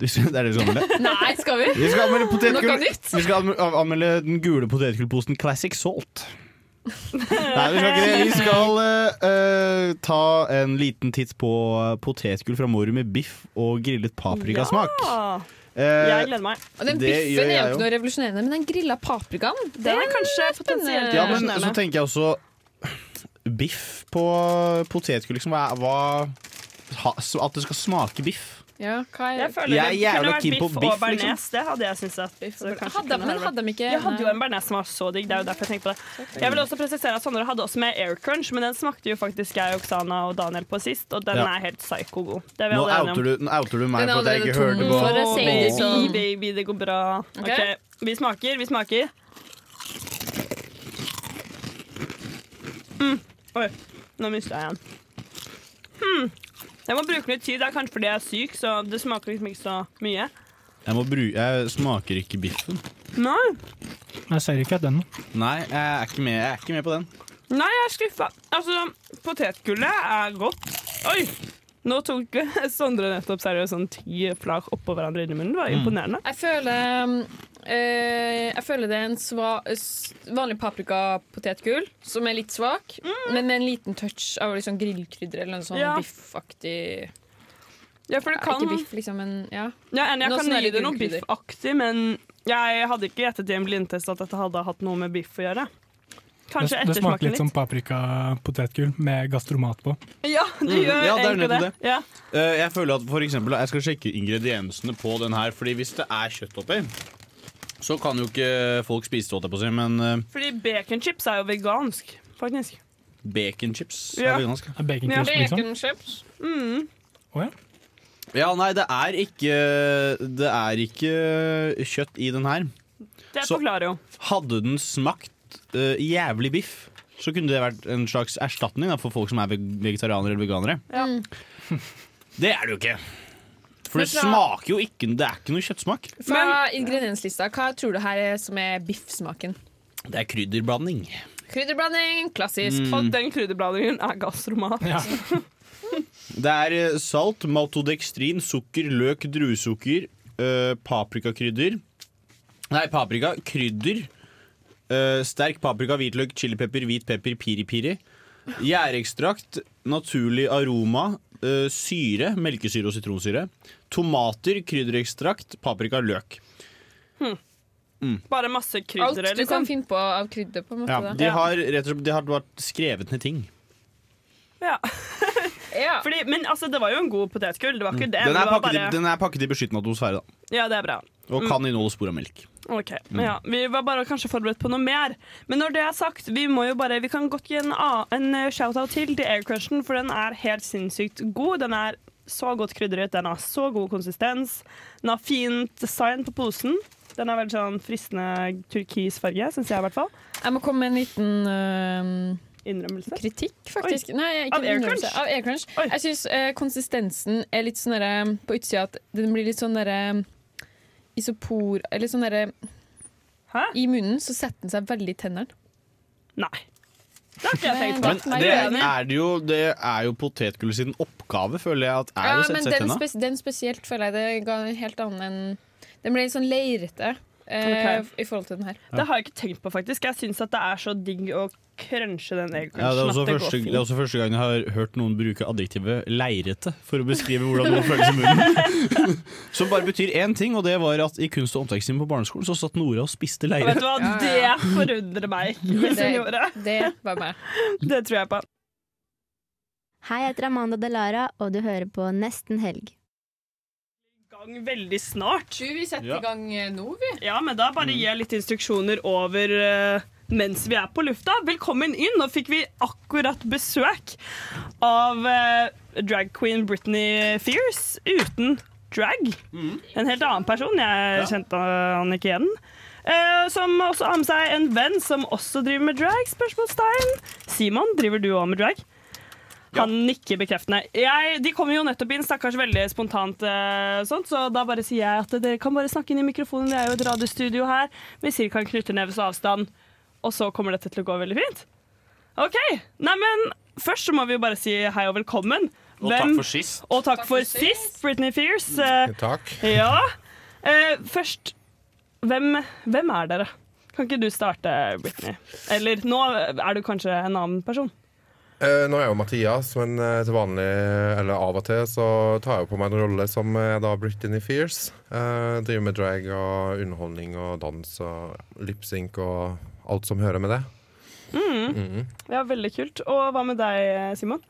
Det er det vi skal anmelde. Nei, skal vi? Vi skal anmelde potetgull. Noe nytt? Vi skal anmelde den gule potetgullposen Classic Salt. Nei, vi skal ikke det. Vi skal uh, eh, ta en liten titt på potetgull fra Mårud med biff og grillet paprikasmak. Ja. Eh, Jeg gleder meg. Og den det biffen er jeg jo jo. ikke noe revolusjonerende, men den grilla paprikaen Det er kanskje potensielt Ja, men så tenker jeg også Biff på potetgull, liksom. Hva, hva At det skal smake biff. Ja, hva er Jeg føler Jeg er det jævla kunne vært keen på biff, biff, og bearnés. liksom. Det hadde jeg syntes at så kanskje Hadde- kunne men vært- hadde de ikke- Jeg hadde jo en bearnés som var så digg. Det er jo derfor jeg tenkte på det. Jeg vil også presisere at Sondre hadde også med Air Crunch, men den smakte jo faktisk jeg, Oksana og Daniel på sist, og den Ja. er helt psyko god. Det er vi Nå alle enige outer om. du, nå outer du meg Den er for at jeg ikke allerede hørte tom på. for det, sier Baby, sånn. baby, det går bra. Ok. Ok, Vi smaker, vi smaker. Mm. Oi, nå mista jeg en. Hmm. Jeg må bruke litt tid. Det er kanskje fordi jeg er syk, så det smaker liksom ikke så mye. Jeg, må bru jeg smaker ikke biffen. Nei, Jeg ser ikke den Nei, jeg er ikke med, jeg er ikke med på den. Nei jeg er skuffa. Altså, potetgullet er godt. Oi! Nå tok Sondre nettopp seriøst sånn ti flak oppå hverandre inni munnen. Det var imponerende. Jeg føler eh, Jeg føler det er en sva, vanlig paprikapotetgull som er litt svak, men med en liten touch av liksom grillkrydder eller noe sånn Ja. biffaktig Ja, for det Ja, kan Ikke biff, liksom, men ja. Ja, jeg Noe kan gi det noe biffaktig, men jeg hadde ikke gjettet i en blindtest at dette hadde hatt noe med biff å gjøre. Kanskje det, det smaker litt, litt som paprikapotetgull med gastromat på. Ja, det Mm, gjør ja, det er egentlig det. det. Ja. Uh, jeg føler at for eksempel, Jeg skal sjekke ingrediensene på den her, Fordi hvis det er kjøtt oppi, så kan jo ikke folk spise det, på seg, men uh, Fordi baconchips er jo vegansk, faktisk. baconchips Ja. er vegansk. Er baconchips, ja, Baconchips. Mm. Oh, ja. Ja, nei, det er ikke Det er ikke kjøtt i den her. Det Så- forklarer jo. Hadde den smakt uh, jævlig biff, så kunne det vært en slags erstatning da, for folk som er vegetarianere eller veganere. Ja. Det er det jo ikke. For det smaker jo ikke Det er ikke noe kjøttsmak. Fra ingredienslista, hva tror du her er som er biffsmaken? Det er krydderblanding. Krydderblanding, klassisk. Mm. Og den krydderblandingen er gastromat. Det er eh, salt, maltodekstrin, sukker, løk, druesukker, eh, paprikakrydder Nei, paprika, krydder. eh, sterk paprika, hvitløk, chilipepper, hvit pepper, piri-piri. Gjærekstrakt, naturlig aroma, eh, syre, melkesyre og sitronsyre. Tomater, krydderekstrakt, paprika, løk. Bare masse krydder. Alt du du kan liksom. finne på av krydder, på en måte. Ja, de har rett og slett de har vært skrevet ned ting. Ja. Fordi, men altså, det var jo en god potetgull. Det var ikke det. Den er det var pakket, i, bare... den er pakket i beskyttende atmosfære, da. Ja, det er bra. Og kan inneholde spor av melk. Ok, men ja, Vi var bare kanskje forberedt på noe mer. Men når det er sagt, vi må jo bare Vi kan godt gi en, en eh, shout-out til til Aircrushen, for den er helt sinnssykt god. Den er så godt krydret, den har så god konsistens. Den har fint design på posen. Den er veldig sånn fristende turkisfarge, syns jeg i hvert fall. Jeg må komme med en liten uh Innrømmelse? kritikk, faktisk. Oi. Nei, ikke Av Air innrømmelse. Crunch? Av Aircrunch. Jeg syns konsistensen er litt sånn derre på utsida at den blir litt sånn derre isopor Eller sånn derre I munnen så setter den seg veldig i tennene. Nei. Det har ikke jeg tenkt Men det er, det jo, det er jo potetgullet sin oppgave, føler jeg, at er Ja, å sette men seg i den, spes den spesielt føler jeg det ga en helt annen enn Den ble litt sånn leirete eh, i forhold til den her. Det har jeg ikke tenkt på, faktisk. Jeg syns det er så digg å crunche den eggcrunchen. Ja, det, er også det første, det er også første gang jeg har hørt noen bruke adjektivet leirete for å beskrive hvordan noe føles i munnen. Som bare betyr én ting, og det var at i kunst- og håndverkstimen på barneskolen så satt Nora og spiste leire. Vet du hva, det forundrer meg ikke hvis hun gjorde. Det var meg. Det tror jeg på. Hei, jeg heter Amanda Delara, og du hører på Nesten helg. Gang veldig snart. Du, vi setter Ja. i gang eh, nå, vi. Ja, men da bare gir jeg litt instruksjoner over uh, mens vi er på lufta. Velkommen inn. Nå fikk vi akkurat besøk av uh, drag queen Britney Fierce uten drag. En helt annen person. Jeg kjente han ikke igjen. Uh, som også har med seg en venn som også driver med drag. Spørsmålstegn. Simon, driver du òg med drag? Han nikker bekreftende. Jeg, de kommer jo nettopp inn, stakkars veldig spontant, uh, sånt, så da bare sier jeg at dere kan bare snakke inn i mikrofonen. Det er jo et radiostudio her med ca. en knytteneves avstand. Og så kommer dette til å gå veldig fint. OK. Neimen, først så må vi jo bare si hei og velkommen. Og takk for sist. Og takk, for sist, Britney Fears. Uh, Takk. ja. Uh, først, hvem, hvem er dere? Kan ikke du starte, Britney? Eller nå er du kanskje en annen person. Eh, nå er jeg jo Mathias, men eh, til vanlig, eller av og til, så tar jeg på meg en rolle som jeg da Britney Fears. Eh, driver med drag og underholdning og dans og lipsync og alt som hører med det. Mm. Mm. Ja, Veldig kult. Og hva med deg, Simon?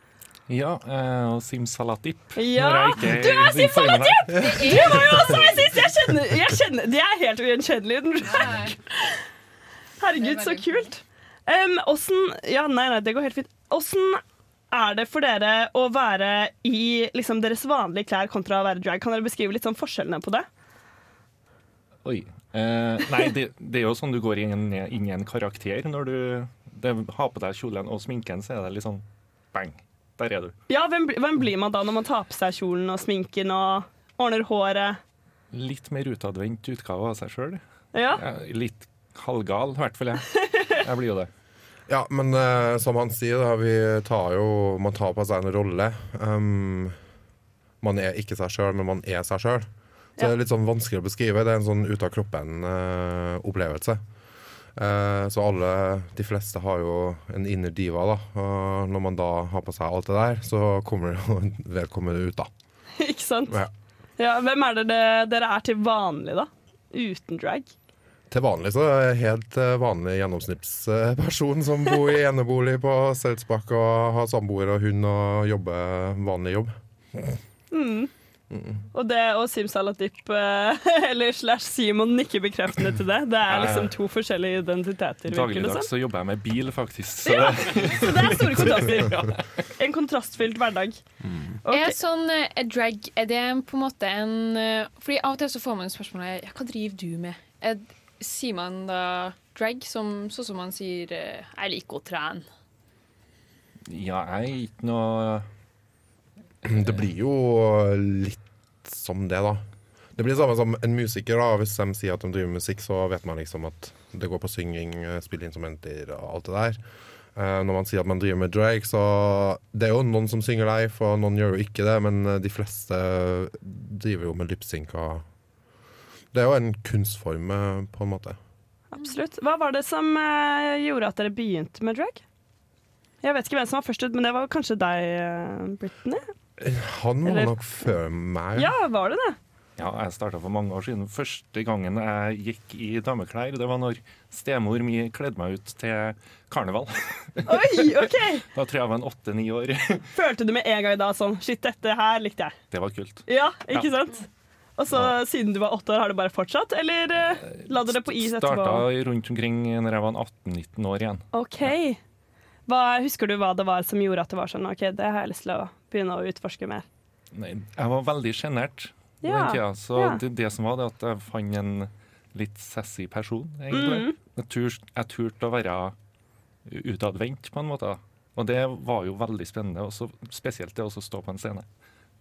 Ja, og uh, simsalatip. Ja, jeg er du er simsalatip! Du var jo også her sist! Jeg kjenner, jeg kjenner De er helt ugjenkjennelige. Herregud, så kult. Um, åssen Ja, nei, nei, det går helt fint. Åssen er det for dere å være i liksom, deres vanlige klær kontra å være drag? Kan dere beskrive litt sånn forskjellene på det? Oi. Eh, nei, det, det er jo sånn du går inn, inn i en karakter. Når du det, har på deg kjolen og sminken, så er det litt sånn bang. Der er du. Ja, hvem, hvem blir man da når man tar på seg kjolen og sminken og ordner håret? Litt mer utadvendt utgave av seg sjøl. Ja. Litt halvgal, i hvert fall jeg. Jeg blir jo det. Ja, men uh, som han sier, da, vi tar jo Man tar på seg en rolle. Um, man er ikke seg sjøl, men man er seg sjøl. Så det er litt sånn vanskelig å beskrive. Det er en sånn ut av kroppen-opplevelse. Eh, så alle, de fleste har jo en inner diva, da. Og når man da har på seg alt det der, så kommer det jo vedkommende ut, da. Ikke sant? Ja. Ja, hvem er det- dere er til vanlig, da? Uten drag? Til vanlig så er jeg helt eh, vanlig gjennomsnittsperson som bor i enebolig på Seltsbakk og har samboer og hund og jobber vanlig jobb. Mm. Mm. Og det og Simsalatip eh, eller slash Simon nikker bekreftende til det. Det er liksom to forskjellige identiteter. det Dagligdags som. så jobber jeg med bil, faktisk. Så Ja, det, så det er store kontraster. En kontrastfylt hverdag. Er sånn eh, er drag Er det på en måte en Fordi Av og til så får man spørsmålet Hva driver du med? Er, sier man da drag, som, sånn som man sier eh, Jeg liker å trene. ja, jeg er ikke noe Det blir jo litt som det, da. Det blir det samme som en musiker. da Hvis de sier at de driver med musikk, så vet man liksom at det går på synging, spille instrumenter og alt det der. Eh, når man sier at man driver med drag, så Det er jo noen som synger live, og noen gjør jo ikke det, men de fleste driver jo med lipsync og Det er jo en kunstform, eh, på en måte. Absolutt. Hva var det som eh, gjorde at dere begynte med drag? Jeg vet ikke hvem som var først ut, men det var kanskje deg, eh, Brittany? Han var Eller- nok før meg. Ja, var det det? Ja, jeg starta for mange år siden. Første gangen jeg gikk i dameklær, det var når stemor mi kledde meg ut til karneval. Oi, OK! Da tror jeg jeg var en åtte-ni år. Følte du med en gang da sånn Shit, dette her likte jeg. Det var kult. Ja, ikke Ja. sant? Og så siden du var åtte år, har det bare fortsatt, eller uh, la det på is etterpå? Starta rundt omkring når jeg var 18-19 år igjen. OK. Hva, husker du hva det var som gjorde at det var sånn OK, det har jeg lyst til å begynne å utforske mer? Nei, jeg var veldig sjenert på Ja, den tida, så ja. det, det som var det at jeg fant en litt sassy person, egentlig. Mm. Jeg, tur, jeg turte å være utadvendt, på en måte. Og det var jo veldig spennende, også, spesielt det å stå på en scene.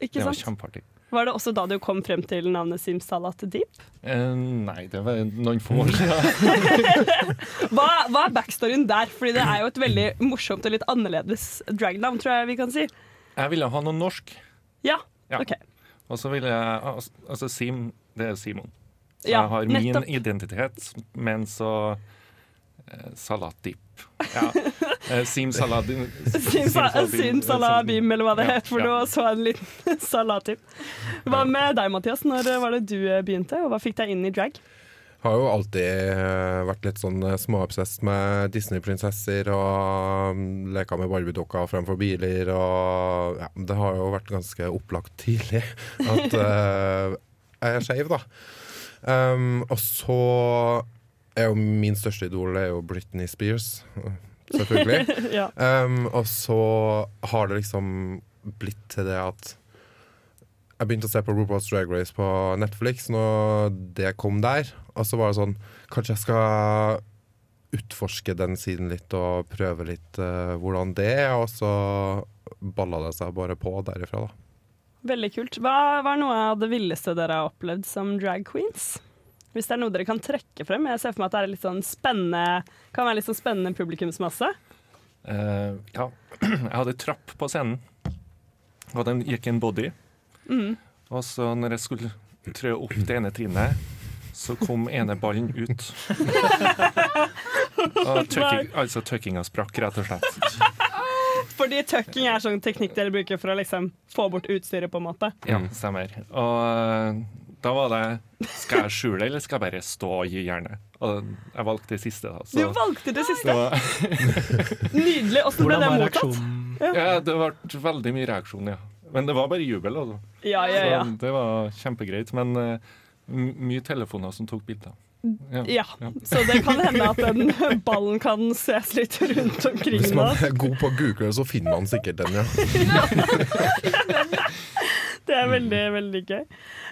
Ikke det var sant? kjempeartig. Var det også da du kom frem til navnet Simsalat Deep? Eh, nei, det var noen få år siden. Hva, hva er backstoryen der? Fordi det er jo et veldig morsomt og litt annerledes dragnavn, tror jeg vi kan si. Jeg ville ha noe norsk. Ja, Ja. OK. Og så ville jeg Altså, Sim, det er Simon. Så Ja, jeg har min nettopp. identitet, men så eh, Deep. Ja. Eh, Sim Saladin Simsalabim, eller hva det Ja, het for ja. noe. Så en liten salatip. Hva med deg, Mathias? Når var det du eh, begynte, og hva fikk deg inn i drag? Har jo alltid eh, vært litt sånn eh, småobsess med Disney-prinsesser og um, leka med Barbie-dukker fremfor biler og ja, Det har jo vært ganske opplagt tidlig at uh, jeg er skeiv, da. Um, og så er jo min største idol er jo Britney Spears, selvfølgelig. Ja. um, og så har det liksom blitt til det at jeg begynte å se på RuPaul's Drag Race på Netflix når det kom der. Og så var det sånn Kanskje jeg skal utforske den siden litt og prøve litt uh, hvordan det er. Og så balla det seg bare på derifra, da. Veldig kult. Hva var noe av det villeste dere har opplevd som drag queens? Hvis det er noe dere kan trekke frem. Jeg ser for meg at det er litt sånn spennende, kan være litt sånn spennende publikumsmasse. Uh, ja, jeg hadde trapp på scenen, og den gikk i en body. Mm. Og så når jeg skulle trø opp det ene trinnet, så kom ene ballen ut. Og tøkking, altså tøkkinga sprakk, rett og slett. Fordi tøkking er sånn teknikk dere bruker for å liksom få bort utstyret, på en måte. Ja, stemmer. Og eh, da var det Skal jeg skjule det, eller skal jeg bare stå og gi jernet? Og jeg valgte det siste, da. Du valgte det siste. Nydelig. Åssen ble det mottatt? ja, det ble veldig mye reaksjon, ja. Men det var bare jubel, altså. Ja, ja, ja. Så det var kjempegreit. Men uh, mye telefoner som tok bilder. Ja, så det kan hende at den ballen kan ses litt rundt omkring Hvis man er god på å Google, så finner man sikkert den, ja. Det er veldig, veldig gøy.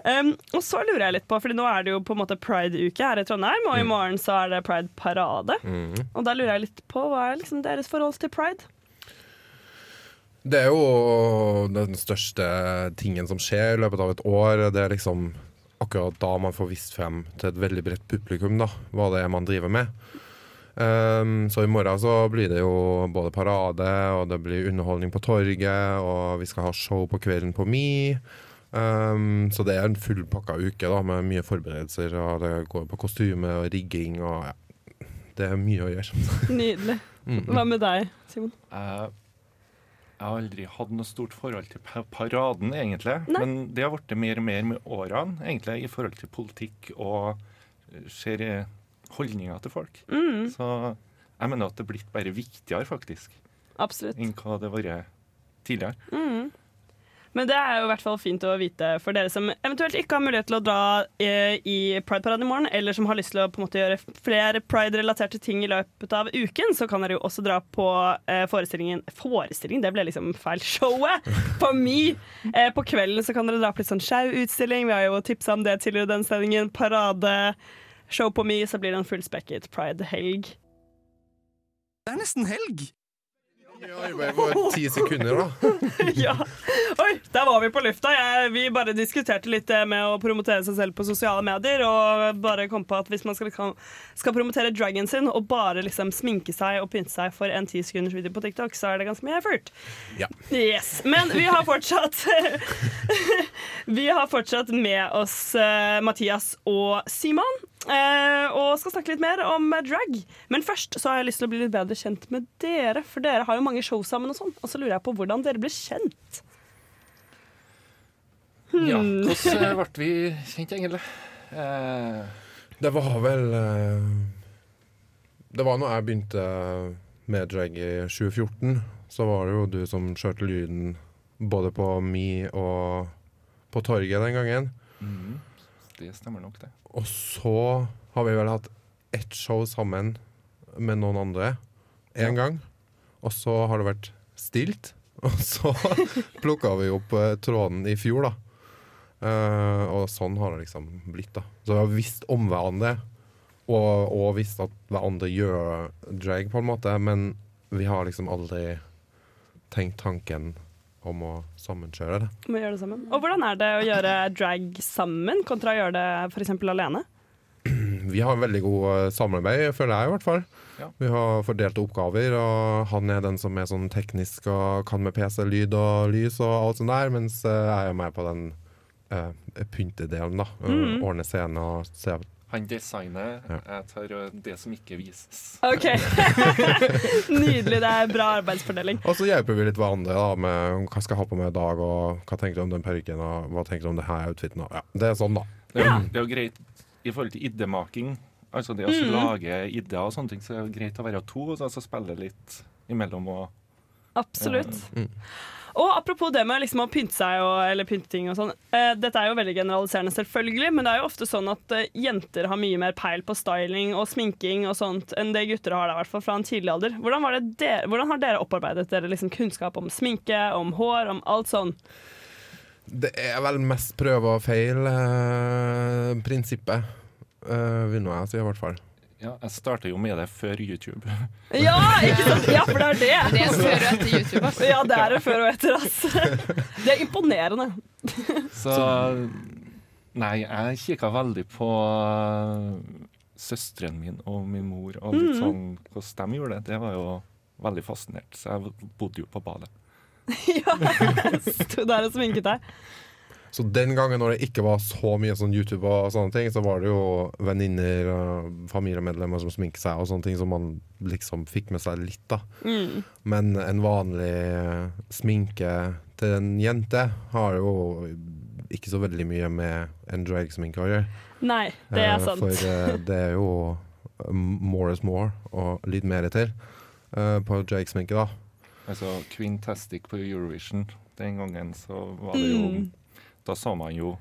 Um, og så lurer jeg litt på, for nå er det jo på en måte pride-uke her i Trondheim, og i morgen så er det pride-parade. Mm. Og da lurer jeg litt på, hva er liksom deres forhold til pride? Det er jo den største tingen som skjer i løpet av et år. Det er liksom akkurat da man får vist frem til et veldig bredt publikum da, hva det er man driver med. Um, så i morgen så blir det jo både parade, og det blir underholdning på torget, og vi skal ha show på kvelden på Mi. Um, så det er en fullpakka uke da, med mye forberedelser, og det går på kostyme og rigging og ja. Det er mye å gjøre. Nydelig. Mm. Hva med deg, Simon? Jeg, jeg har aldri hatt noe stort forhold til paraden, egentlig. Nei. Men det har blitt mer og mer med årene, egentlig, i forhold til politikk og eh, ser holdninger til folk. Mm. Så jeg mener at det er blitt bare viktigere, faktisk, Absolutt. enn hva det har vært tidligere. Mm. Men det er jo i hvert fall fint å vite for dere som eventuelt ikke har mulighet til å dra eh, i Pride-paraden i morgen, eller som har lyst til å på en måte gjøre flere pride-relaterte ting i løpet av uken, så kan dere jo også dra på eh, forestillingen Forestilling, det ble liksom feil. Showet på Me! Eh, på kvelden så kan dere dra på litt sånn sjau-utstilling. Vi har jo tipsa om det tidligere i den sendingen. Parade, show på Me, så blir det en fullspekket pride-helg. Det er nesten helg! Bare for ti sekunder, da. ja. Oi, der var vi på lufta. Jeg, vi bare diskuterte litt det med å promotere seg selv på sosiale medier. Og bare kom på at hvis man skal, kan- skal promotere dragen sin og bare liksom sminke seg og pynte seg for en ti sekunders video på TikTok, så er det ganske mye effort. Ja. Yes. Men vi har fortsatt Vi har fortsatt med oss eh, Mathias og Simon. Eh, og skal snakke litt mer om eh, drag. Men først så har jeg lyst til å bli litt bedre kjent med dere. For dere har jo mange show sammen, og sånn Og så lurer jeg på hvordan dere ble kjent. Ja, Hmm. hvordan eh, ble vi kjent, egentlig? Eh, Det var vel Det var når jeg begynte med drag i 2014. Så var det jo du som kjørte lyden både på Mi og på torget den gangen. mm, det stemmer nok, det. Og så har vi vel hatt ett show sammen med noen andre én gang. Og så har det vært stilt. Og så plukka vi opp eh, tråden i fjor, da. Eh, og sånn har det liksom blitt, da. Så vi har visst om hverandre. Og, og visst at hverandre gjør drag, på en måte. Men vi har liksom aldri tenkt tanken om å sammenkjøre det. Må gjøre det sammen. Og hvordan er det å gjøre drag sammen kontra å gjøre det f.eks. alene? Vi har veldig god eh, samarbeid, føler jeg i hvert fall. Ja. Vi har fordelte oppgaver, og han er den som er sånn teknisk og kan med PC, lyd og lys og alt sånt der, mens eh, jeg er mer på den uh, pyntedelen, da. Mm. Ordne scene og se Han designer, Ja. jeg tar eh, det som ikke vises. OK. Nydelig. Det er bra arbeidsfordeling. Og så hjelper vi litt hverandre da, med hva skal jeg ha på meg i dag, og hva tenker du om den parykken, og hva tenker du om det her outfiten. Ja, det er sånn, da. Det er, jo- det er jo greit i forhold til idémaking. Altså det å Mm. lage ideer og sånne ting, så er det greit å være to, og så spille litt imellom og Absolutt. Mm. Og apropos det med liksom å pynte seg og, eller pynte ting og sånn. Eh, dette er jo veldig generaliserende, selvfølgelig, men det er jo ofte sånn at eh, jenter har mye mer peil på styling og sminking og sånt enn det gutter har, da, hvert fall fra en tidlig alder. Hvordan, dere, hvordan har dere opparbeidet dere liksom kunnskap om sminke, om hår, om alt sånn? Det er vel mest prøve og feil-prinsippet, vil nå jeg si i hvert fall. Ja, jeg starta jo med det før YouTube. Ja, ikke sant? Ja, for det er det. Det er før og etter YouTube. Ja, det er det før og etter, ass. Det er imponerende. Så Nei, jeg kikka veldig på uh, søsteren min og min mor og litt Mhm. sånn hvordan de gjorde det. Det var jo veldig fascinert, så jeg bodde jo på badet. Sto der og sminket deg. Så den gangen når det ikke var så mye sånn YouTube og sånne ting, så var det jo venninner og familiemedlemmer som sminket seg og sånne ting som man liksom fikk med seg litt, da. Mm. Men en vanlig sminke til en jente har jo ikke så veldig mye med en dragsminke å gjøre. Nei, det er Eh, sant. For eh, det er jo um, more is more, og litt mer til på på dragsminke, da. Altså Quintastic på Eurovision den gangen, så var det jo Mm. Da så man jo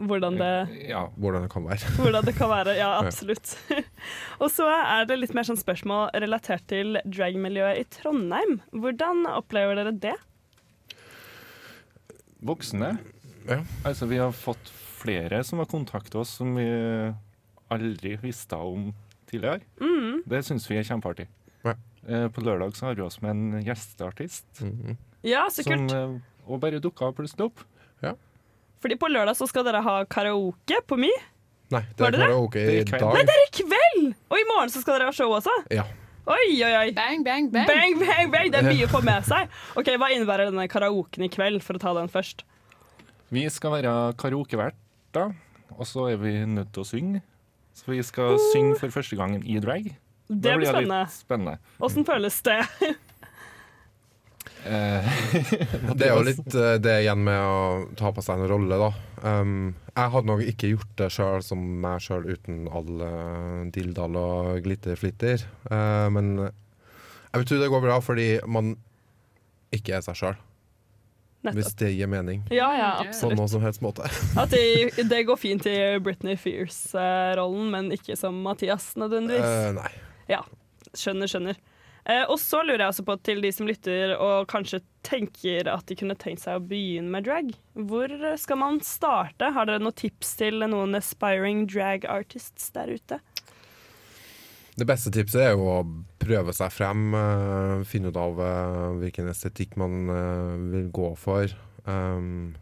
Hvordan det Ja. Hvordan det kan være. Hvordan det kan være, ja absolutt. og så er det litt mer sånn spørsmål relatert til dragmiljøet i Trondheim. Hvordan opplever dere det? Voksne. Ja. Altså, vi har fått flere som har kontakta oss som vi aldri visste om tidligere. Mm. Det syns vi er kjempeartig. Ja. Eh, På lørdag så har vi oss med en gjesteartist. Ja, så kult. Som, og bare dukka plutselig opp. Fordi på lørdag så skal dere ha karaoke på My. Nei, det Var er det det? karaoke i dag. Nei, det er i kveld! Og i morgen så skal dere ha show også. Ja. Oi, oi, oi. Bang, bang, bang. Bang, bang, bang. Det er mye å få med seg. Ok, Hva innebærer denne karaoken i kveld, for å ta den først? Vi skal være karaokeverter, og så er vi nødt til å synge. Så vi skal synge for første gangen i drag. Det blir spennende. litt spennende. Åssen føles det? Eh, Det er jo litt eh, det igjen med å ta på seg en rolle, da. Um, jeg hadde nok ikke gjort det sjøl som meg sjøl uten all dilldall og glitterflitter. Uh, men jeg tror det går bra fordi man ikke er seg sjøl. Hvis det gir mening. Ja, ja, På noen som helst måte. At det, det går fint i Britney Fears-rollen, men ikke som Mathias nødvendigvis. Uh, nei. Ja, skjønner, skjønner. Eh, og så lurer jeg også på til de som lytter og kanskje tenker at de kunne tenkt seg å begynne med drag. Hvor skal man starte? Har dere noen tips til noen aspiring drag artists der ute? Det beste tipset er jo å prøve seg frem. eh, finne ut av eh, hvilken estetikk man vil gå for. Um,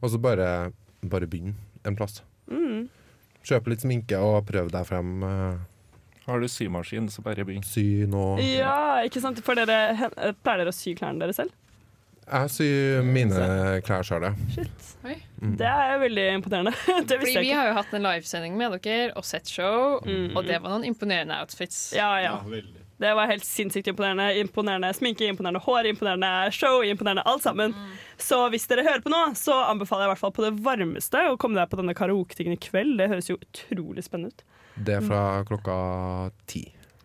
og så bare, bare begynn en plass. Mm. Kjøp litt sminke og prøv deg frem. eh, Har du symaskin, så bare begynn. sy nå. Ja, ikke sant? For dere, pleier dere å sy klærne deres selv? Jeg syr mine klær sjøl, ja. Shit. Oi. Mm. Det er veldig imponerende. det Fordi vi har jo hatt en livesending med dere og sett show, Mm. og det var noen imponerende outfits. Ja, ja. Det var helt sinnssykt imponerende. Imponerende sminke, imponerende hår, imponerende show, imponerende alt sammen. Så hvis dere hører på nå, så anbefaler jeg i hvert fall på det varmeste å komme deg på denne karaoketingen i kveld. Det høres jo utrolig spennende ut. Det er fra klokka ti.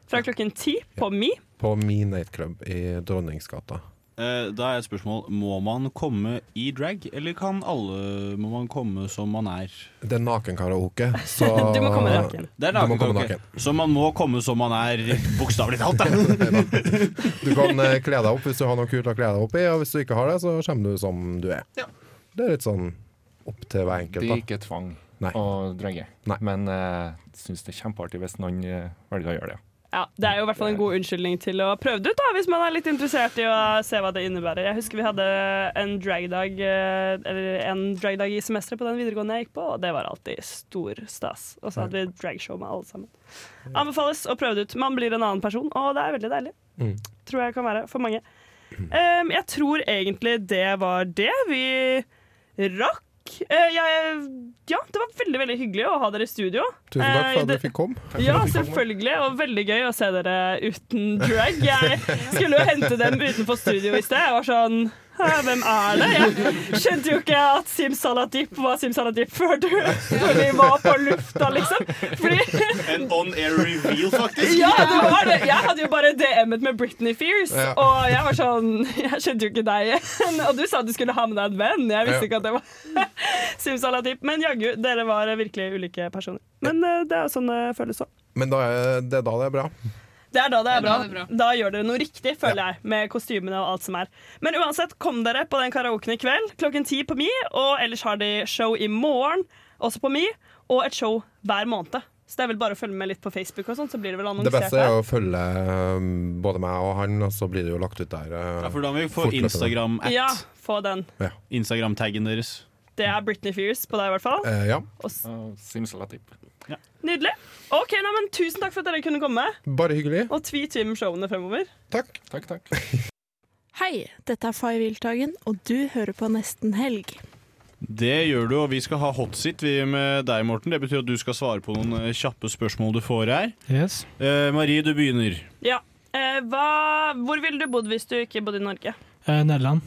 Fra klokken ti på Mi. På Mi Nightclub i Dronningsgata. Eh, Da er et spørsmål Må man komme i drag, eller kan alle Må man komme som man er? Det er nakenkaraoke, så Du må komme naken. Det er Du må komme nakenkaraoke. naken. Så man må komme som man er, bokstavelig talt. da. Du kan eh, kle deg opp hvis du har noe kult å kle deg opp i, og hvis du ikke har det, så kommer du som du er. Det er litt sånn opp til hver enkelt. Det er ikke tvang Nei. å dragge, men jeg syns det er kjempeartig hvis noen uh, velger å gjøre det. Ja, Det er jo i hvert fall en god unnskyldning til å prøve det ut, da, hvis man er litt interessert i å se hva det innebærer. Jeg husker vi hadde en dragdag drag Eller en dragdag i semesteret på den videregående jeg gikk på, og det var alltid stor stas. Og så hadde vi dragshow med alle sammen. Anbefales å prøve det ut. Man blir en annen person, og det er veldig deilig. Mm. Tror jeg kan være for mange. Um, jeg tror egentlig det var det vi rakk. Eh, jeg, ja, det var veldig veldig hyggelig å ha dere i studio. Tusen takk Eh, for at dere fikk komme. ja, selvfølgelig. Og veldig gøy å se dere uten drag. Jeg skulle jo hente dem utenfor studio i sted. Jeg var sånn hvem er det? Jeg skjønte jo ikke at Simsaladip var Simsaladip før, du, før vi var på lufta, liksom. Fordi En on air reveal, faktisk. ja, det var det. Jeg hadde jo bare DM-et med Britney Fears, Ja. og jeg var sånn Jeg skjønte jo ikke deg igjen. Og du sa at du skulle ha med deg en venn. Jeg visste Ja. ikke at det var Simsaladip. Men jaggu, dere var virkelig ulike personer. Men eh, det er jo sånn det føles òg. Men da er det er da det er bra. Det er da det er bra. da det er bra. Da gjør dere noe riktig, føler jeg, med kostymene og alt som er. Men uansett, kom dere på den karaoken i kveld klokken ti på Mi, og ellers har de show i morgen, også på Mi, og et show hver måned. Så det er vel bare å følge med litt på Facebook, og sånt, så blir det vel Det beste er å følge um, både meg og han, og så blir det jo lagt ut der. uh, Ja, for da må vi få. Instagram-at. Ja, få den. Ja. Instagram-taggen deres. Det er Britney Fears på deg, i hvert fall. Uh, ja. Og s- Ja. Nydelig. Ok, nei, men Tusen takk for at dere kunne komme. Bare hyggelig. Og tweet om showene fremover. Takk. Takk, takk. Hei, dette er Fay Wiltagen, og du hører på Nesten Helg. Det gjør du, og vi skal ha hotsit vi med deg, Morten. Det betyr at du skal svare på noen eh, kjappe spørsmål du får her. Yes. Eh, Marie, du begynner. Ja. Eh, hva, hvor ville du bodd hvis du ikke bodde i Norge? Eh, Nederland.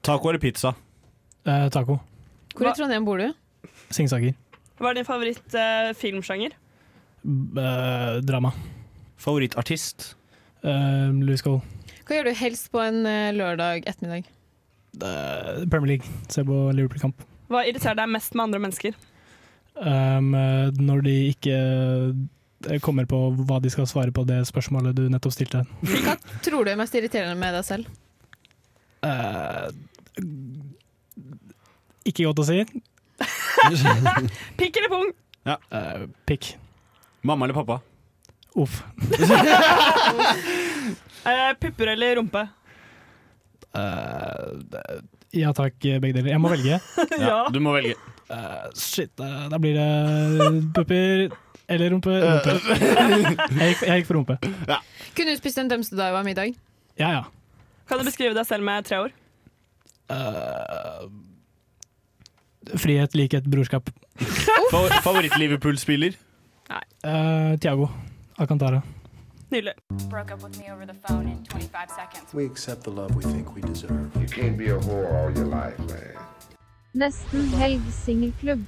Taco eller pizza? Eh, taco. Hvor i Trondheim bor du? Singsaker. Hva er din favoritt-filmsjanger? Eh, drama. Favorittartist? Uh, Louis Cole. Hva gjør du helst på en eh, lørdag ettermiddag? Uh, Premier League. Se på Liverpool-kamp. Hva irriterer deg mest med andre mennesker? Um, eh, når de ikke eh, kommer på hva de skal svare på det spørsmålet du nettopp stilte. Hva tror du er mest irriterende med deg selv? Eh, ikke godt å si. Pikk eller pung? Ja. Eh, pikk. Mamma eller pappa? Uff. Eh, pupper eller rumpe? Eh, ja takk, begge deler. Jeg må velge. Ja. Du må velge. Eh, shit, eh, da blir det pupper eller rumpe. rumpe. Jeg, gikk, jeg gikk for rumpe. Kunne du spist en dømstedaiva middag? Ja, ja. Kan du beskrive deg selv med tre ord? Eh, frihet, likhet, brorskap. Favoritt-Liverpool-spiller? Uh, Tiago Alcantara. Nydelig. Broke up with me over the phone in 25 seconds. We accept the love we think we deserve. You can't be a whore all your life, man. Nesten helg singelklubb.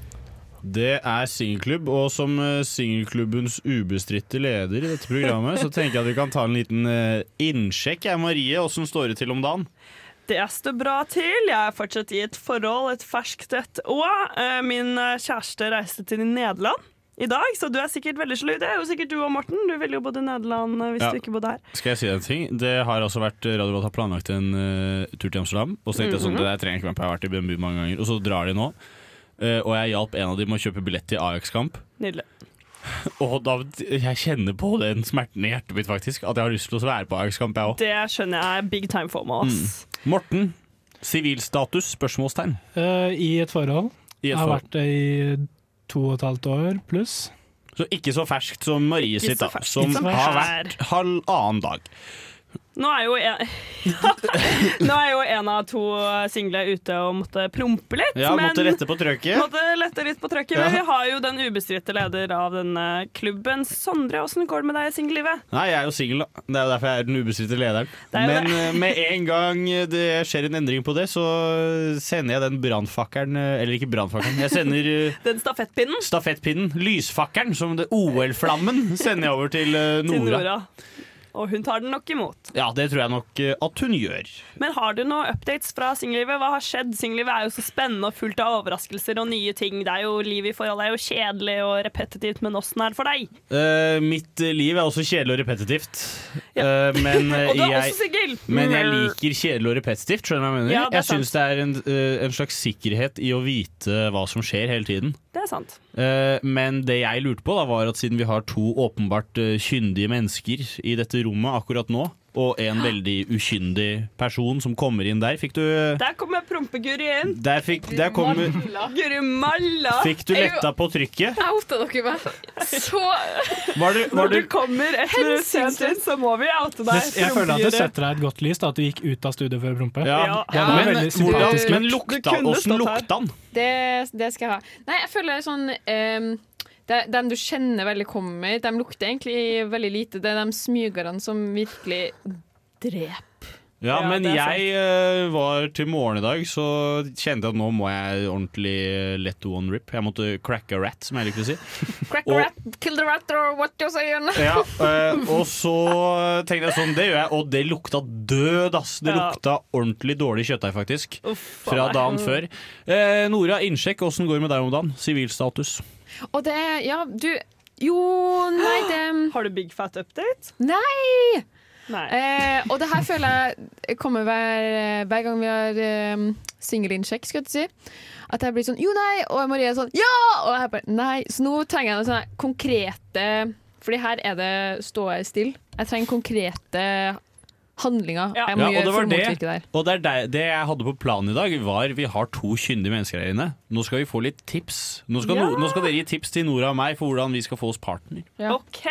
Det er singelklubb, og som eh, singelklubbens ubestridte leder i dette programmet, så tenker jeg at vi kan ta en liten eh, innsjekk. Jeg, Marie, åssen står det til om dagen? Det står bra til. Jeg er fortsatt i et forhold, et ferskt et. Og eh, min eh, kjæreste reiste til Nederland i dag, så du er sikkert veldig sjalu. Det er jo sikkert du og Morten. Du ville jo bodd i Nederland eh, hvis Ja. du ikke bodde her. Skal jeg si en ting? Det har også vært Radio Rolt har planlagt en uh, tur til Amsterdam. Og så tenkte jeg sånn, Mhm. det der trenger jeg ikke være på, jeg har vært i BNB mange ganger. Og så drar de nå. Uh, og jeg hjalp en av dem med å kjøpe billett til Ajax-kamp. Nydelig. Og da, jeg kjenner på den smerten i hjertet mitt, faktisk. At jeg har lyst til å være på Ajax-kamp, jeg òg. Det skjønner jeg er big time for meg. ass. Morten, sivilstatus? Spørsmålstegn. Uh, I et forhold. I et har forhold. vært det i to og et halvt år pluss. Så ikke så ferskt som Marie Ikke sitt, da. Som som har vært halvannen dag. Nå er jo en, Nå er jo en av to single ute og måtte prompe litt. Ja, måtte lette på trøkket. Måtte lette litt på trøkket, Ja. Men vi har jo den ubestridte leder av denne klubben. Sondre, åssen går det med deg i singellivet? Nei, jeg er jo singel, da. Det er jo derfor jeg er den ubestridte lederen. Er Men det. eh, med en gang det skjer en endring på det, så sender jeg den brannfakkelen eh, Eller ikke brannfakkelen, jeg sender eh, Den stafettpinnen stafettpinnen, lysfakkelen, som OL-flammen, sender jeg over til Nora. til Nora. Og hun tar den nok imot. Ja, det tror jeg nok eh, at hun gjør. Men har du noen updates fra singellivet? Hva har skjedd? Singellivet er jo så spennende og fullt av overraskelser og nye ting. Det er jo Livet i forhold er jo kjedelig og repetitivt, men åssen er det for deg? Uh, mitt eh, liv er også kjedelig og repetitivt. Eh, men, Og du er jeg, også singel! men jeg Mm. liker kjedelig og repetitivt. Skjønner du hva jeg mener? Ja, jeg syns det er en, en slags sikkerhet i å vite hva som skjer hele tiden. Det er sant. Eh, men det jeg lurte på, da, var at siden vi har to åpenbart eh, kyndige mennesker i dette rommet akkurat nå, og en veldig ukyndig person som kommer inn der, fikk du Der kommer prompeguri inn. Der fikk, der kom, Guri malla! fikk du letta på trykket? Outa dere meg så Var du, var Når du du kommer et minutt sent inn, så må vi oute deg. jeg føler at det prompeguri. setter deg et godt lys, da, at du gikk ut av studio for å prompe. ja, Det var men, veldig hvordan, sympatisk. men lukta, kunne åssen stått her. lukta den? Det, det skal jeg ha. Nei, jeg føler sånn um, Dem du kjenner veldig kommer, de lukter egentlig veldig lite. Det er de smygerne som virkelig dreper. Ja, Ja, men jeg uh, var til morgen i dag, så kjente jeg at nå må jeg ordentlig let the one rip. Jeg måtte crack a rat, som jeg liker å si. Crack a rat, kill the rat, or what you saying? Ja, uh, og så tenkte jeg sånn, det gjør jeg, og det lukta død, ass. Det Ja. lukta ordentlig dårlig kjøttdeig, faktisk. Uff, Fra dagen før. Uh, Nora, innsjekk, åssen går det med deg om dagen? Sivilstatus. Og det er Ja, du Jo, nei, det Har du big fat update? Nei! Eh, og det her føler jeg kommer hver, hver gang vi har eh, singelinnsjekk, skal jeg si. At jeg blir sånn jo, nei, og Marie er sånn ja! Og jeg bare nei. Så nå trenger jeg noe sånne konkrete Fordi her er det jeg stille. Jeg trenger konkrete handlinga jeg Ja, må og gjøre det for det, motvirke det og det, er det, det jeg hadde på planen i dag, var vi har to kyndige mennesker her inne. Nå skal vi få litt tips. Nå skal, Ja. no, nå skal dere gi tips til Nora og meg for hvordan vi skal få oss partner. OK.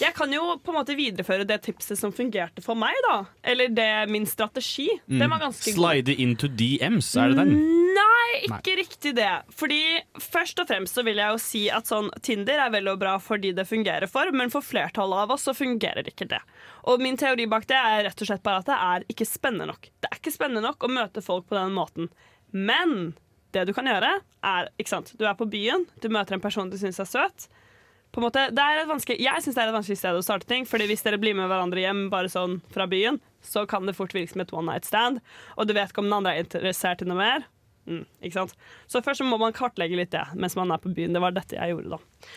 Jeg kan jo på en måte videreføre det tipset som fungerte for meg, da. Eller det min strategi. Den var ganske god. Mm. Slide into DMs, er det den? Nei, ikke riktig det. Fordi Først og fremst så vil jeg jo si at sånn Tinder er vel og bra fordi det fungerer for, men for flertallet av oss så fungerer ikke det. Og min teori bak det er rett og slett bare at det er ikke spennende nok. Det er ikke spennende nok å møte folk på den måten. Men det du kan gjøre, er ikke sant? Du er på byen, du møter en person du syns er søt. På en måte, jeg syns det er et vanskelig sted å starte ting. Fordi hvis dere blir med hverandre hjem bare sånn fra byen, så kan det fort virke som et one night stand. Og du vet ikke om den andre er interessert i noe mer. Mm, ikke sant? Så først så må man kartlegge litt det mens man er på byen. Det var dette jeg gjorde, da.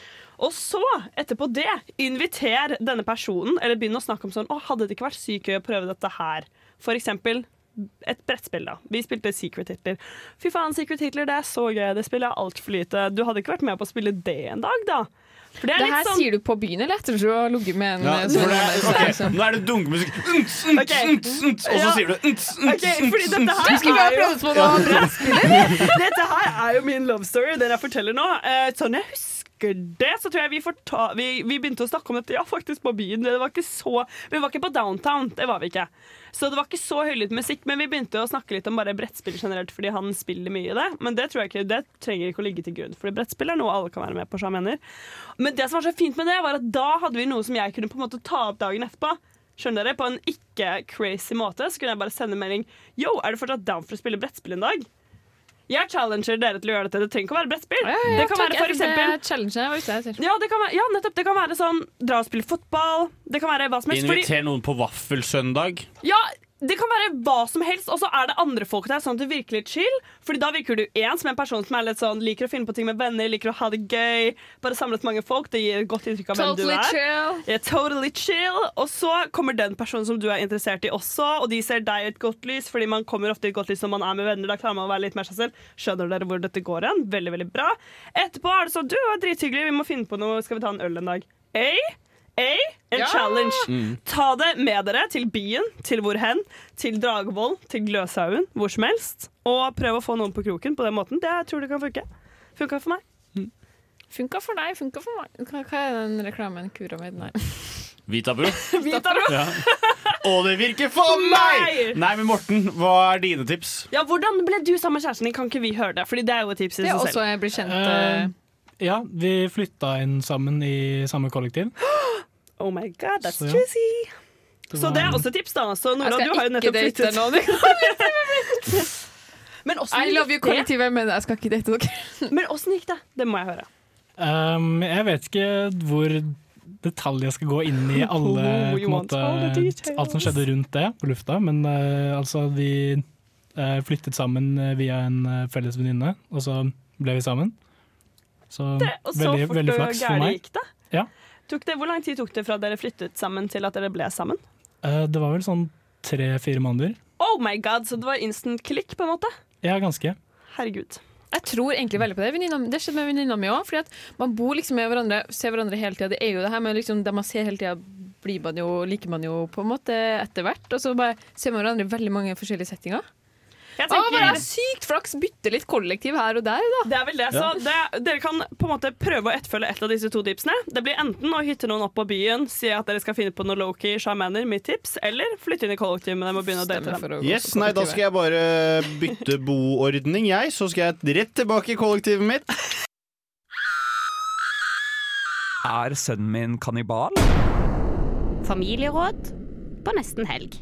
Og så, etterpå det, inviter denne personen, eller begynn å snakke om sånn Å, hadde det ikke vært sykt gøy å prøve dette her? For eksempel et brettspill, da. Vi spilte Secret Hitler. Fy faen, Secret Hitler, det er så gøy. Det spiller jeg altfor lite. Du hadde ikke vært med på å spille det en dag, da? For Det, er litt her sånn- sier du på byen, eller? Etter at du har ligget med en Ja, eh, for det er, sånn- sånn- Nå er det dunkemusikk, og så sier du fordi dette her Du skulle er jo- prøvd på noe Dette her er jo min love story, den jeg forteller nå. Uh, sånn jeg husker det, så tror jeg vi, ta, vi, vi begynte å snakke om dette ja, faktisk på byen. Det var ikke så, vi var ikke på downtown, det var vi ikke. Så det var ikke så høylytt musikk, men vi begynte å snakke litt om bare brettspill generelt, fordi han spiller mye i det. Men det ikke, det trenger ikke å ligge til grunn, fordi brettspill er noe alle kan være med på. mener. Men det som var så fint med det, var at da hadde vi noe som jeg kunne på en måte ta opp dagen etterpå. Skjønner dere? På en ikke-crazy måte så kunne jeg bare sende melding Yo, er du fortsatt down for å spille brettspill en dag? Jeg challenger dere til å gjøre dette. Det trenger ikke å være brettspill. Ja, ja, det kan takk, være for eksempel ja, det kan være, ja, nettopp. Det kan være sånn dra og spille fotball. Det kan være hva som helst. Inviter noen på vaffelsøndag. ja, det kan være hva som helst, og så er det andre folk der, sånn at du virker litt chill. Fordi da virker du én som en person som er litt sånn, liker å finne på ting med venner, liker å ha det gøy. Bare samlet mange folk. Det gir et godt inntrykk av hvem du Totally er. chill. Ja, totally chill. Og så kommer den personen som du er interessert i også, og de ser deg i et godt lys, fordi man kommer ofte i et godt lys når man er med venner. Da klarer man å være litt mer seg selv. Skjønner dere hvor dette går hen? Veldig, veldig bra. Etterpå er det sånn, du er drithyggelig, vi må finne på noe, skal vi ta en øl en dag? Ei? Ei? En Ja! challenge. Mm. Ta det med dere til byen, til hvor hen, til Dragvoll, til Gløshaugen, hvor som helst. Og prøv å få noen på kroken på den måten. Det jeg tror det kan funke. Funka for meg. Funka for deg, funka for meg. Hva, hva er den reklamen Kura med Nei. Vitabro. Vitabro. Ja. Og det virker for meg! Nei, men Morten, hva er dine tips? Ja, Hvordan ble du sammen med kjæresten din? Kan ikke vi høre det? Fordi det er jo et tips i Det er også jeg blir kjent Uh, ja, vi flytta inn sammen i samme kollektiv. Oh my god, that's Så ja. juicy. Det Så det er også tips, da. Så Nora, Jeg skal du har jo nettopp flyttet. noen. Men I love you kollektivet, men jeg skal ikke date dere. Men åssen gikk det? Det må jeg høre. Um, jeg vet ikke hvor detalj jeg skal gå inn i alle Oh, en want måte, all alt som skjedde rundt det på lufta. Men uh, altså, vi uh, flyttet sammen eh, via en uh, felles venninne, og så ble vi sammen. Så, Det, og så veldig, fort veldig flaks for meg. gikk det. Ja. Tok det. Hvor lang tid tok det fra dere flyttet sammen til at dere ble sammen? Uh, det var vel sånn tre-fire måneder. Oh my god, Så det var instant klikk, på en måte? Ja, ganske. Herregud. Jeg tror egentlig veldig på det. Venina, Det skjedde med venninna mi òg. Man bor liksom med hverandre, ser hverandre hele tida. Det er jo det her med liksom, det man ser hele tida, blir man jo, liker man jo på en måte etter hvert. Og så bare ser man hverandre i veldig mange forskjellige settinger. Jeg tenker- bare sykt flaks! Bytte litt kollektiv her og der, da. Det er vel det. Så det, dere kan på en måte prøve å etterfølge et av disse to tipsene. Det blir enten å hytte noen opp på byen, si at dere skal finne på noe low-key shamaner, mitt tips, eller flytte inn i kollektiv med dem og begynne å date dem. Yes, nei, Da skal jeg bare bytte boordning, jeg. Så skal jeg rett tilbake i kollektivet mitt. Er sønnen min kannibal? Familieråd på nesten helg.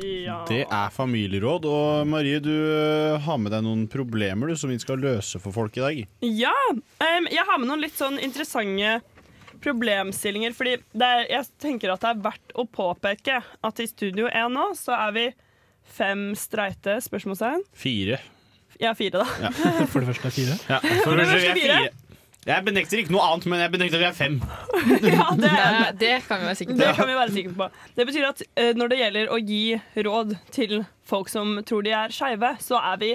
Ja. Det er familieråd. Og Marie, du øh, har med deg noen problemer du, som vi skal løse for folk i dag. Ja! Um, jeg har med noen litt sånn interessante problemstillinger. Fordi det er, jeg tenker at det er verdt å påpeke at i Studio 1 nå så er vi fem streite spørsmålstegn. Fire. Ja, fire, da. Ja. For det første er fire. Ja, for det første, er fire. Jeg benekter ikke noe annet, men jeg benekter at vi er fem. Ja, det, er, det kan vi være sikre på. det kan vi være sikre på. Det betyr at uh, når det gjelder å gi råd til folk som tror de er skeive, så er vi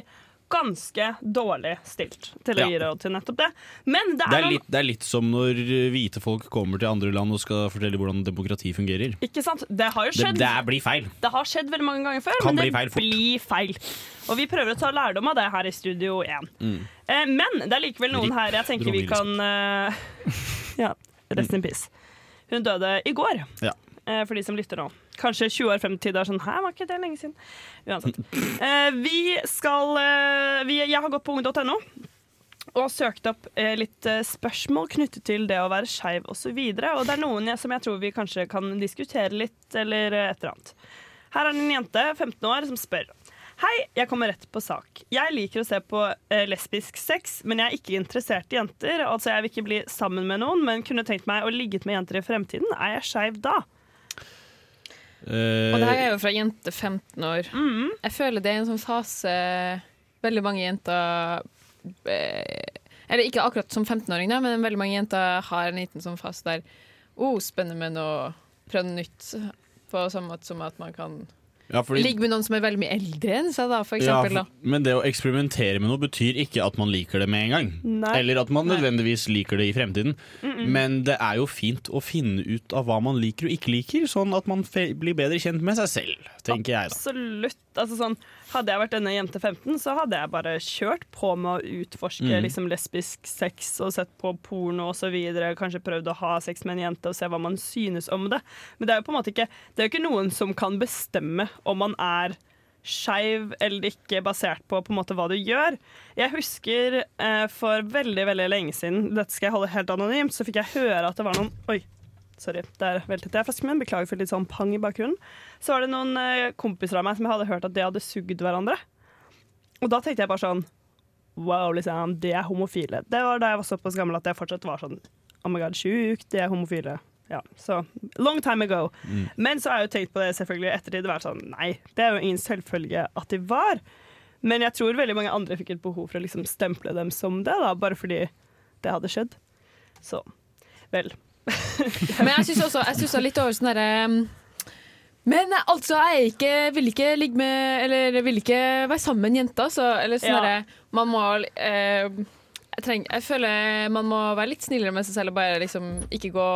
ganske dårlig stilt til å gi råd til nettopp det. Men det er, Det er, litt, det er litt som når eh, hvite folk kommer til andre land og skal fortelle hvordan demokrati fungerer. Ikke sant? Det har jo skjedd. det det blir feil. Det har skjedd veldig mange ganger før, Kan men det feil blir feil. Og vi prøver å ta lærdom av det her i Studio 1. Mm. Eh, men det er likevel noen her jeg tenker vi kan eh, Ja, rest in peace. Hun døde i går, Ja. eh, for de som lytter nå. Kanskje 20 år frem i tid er sånn Hæ, var ikke det lenge siden? Uansett. Eh, vi skal eh, vi, Jeg har gått på ung.no og søkt opp eh, litt eh, spørsmål knyttet til det å være skeiv osv. Og, så og det er noen jeg, som jeg tror vi kanskje kan diskutere litt, eller eh, et eller annet. Her er det en jente, 15 år, som spør. Hei, jeg kommer rett på sak. Jeg liker å se på lesbisk sex, men jeg er ikke interessert i jenter. Altså, Jeg vil ikke bli sammen med noen, men kunne tenkt meg å ligget med jenter i fremtiden. Er jeg skeiv da? Eh, Og det her er jo fra jente 15 år. Jeg føler det er en sånn fase veldig mange jenter eh, Eller ikke akkurat som 15-åring, men veldig mange jenter har en liten sånn fase der oh, spennende med noe, prøve noe nytt. På samme måte som at man kan Ja, fordi- ligge med noen som er veldig mye eldre enn seg, da, for Ja, for, da. men det å eksperimentere med noe betyr ikke at man liker det med en gang. Nei. Eller at man nødvendigvis liker det i fremtiden. Mm-mm. Men det er jo fint å finne ut av hva man liker og ikke liker, sånn at man fe blir bedre kjent med seg selv, tenker jeg da. Absolutt. Altså, sånn, hadde jeg vært denne jente 15, så hadde jeg bare kjørt på med å utforske Mm. liksom, lesbisk sex og sett på porno osv. Kanskje prøvd å ha sex med en jente og se hva man synes om det. Men det er jo på en måte ikke, det er jo ikke noen som kan bestemme om man er skeiv eller ikke, basert på, på en måte hva du gjør. Jeg husker eh, for veldig veldig lenge siden, dette skal jeg holde helt anonymt, så fikk jeg høre at det var noen Oi, sorry, der veltet jeg flasken min. Beklager for litt sånn pang i bakgrunnen. Så var det noen eh, kompiser av meg som jeg hadde hørt at de hadde sugd hverandre. Og da tenkte jeg bare sånn Wow, liksom, de er homofile. Det var da jeg var såpass gammel at jeg fortsatt var sånn Oh my god, sjukt, de er homofile. Ja, så Long time ago. Mm. Men så har jeg jo tenkt på det selvfølgelig i ettertid. Vært sånn, nei, det er jo ingen selvfølge at de var. Men jeg tror veldig mange andre fikk et behov for å liksom stemple dem som det, da, bare fordi det hadde skjedd. Så vel. Men jeg syns også, jeg synes også litt over sånn derre um, Men eh, altså, jeg ikke, vil ikke ligge med Eller vil ikke være sammen med en jente, altså. Eller sånn Ja. derre Man må eh, jeg, trenger, jeg føler man må være litt snillere med seg selv og bare liksom ikke gå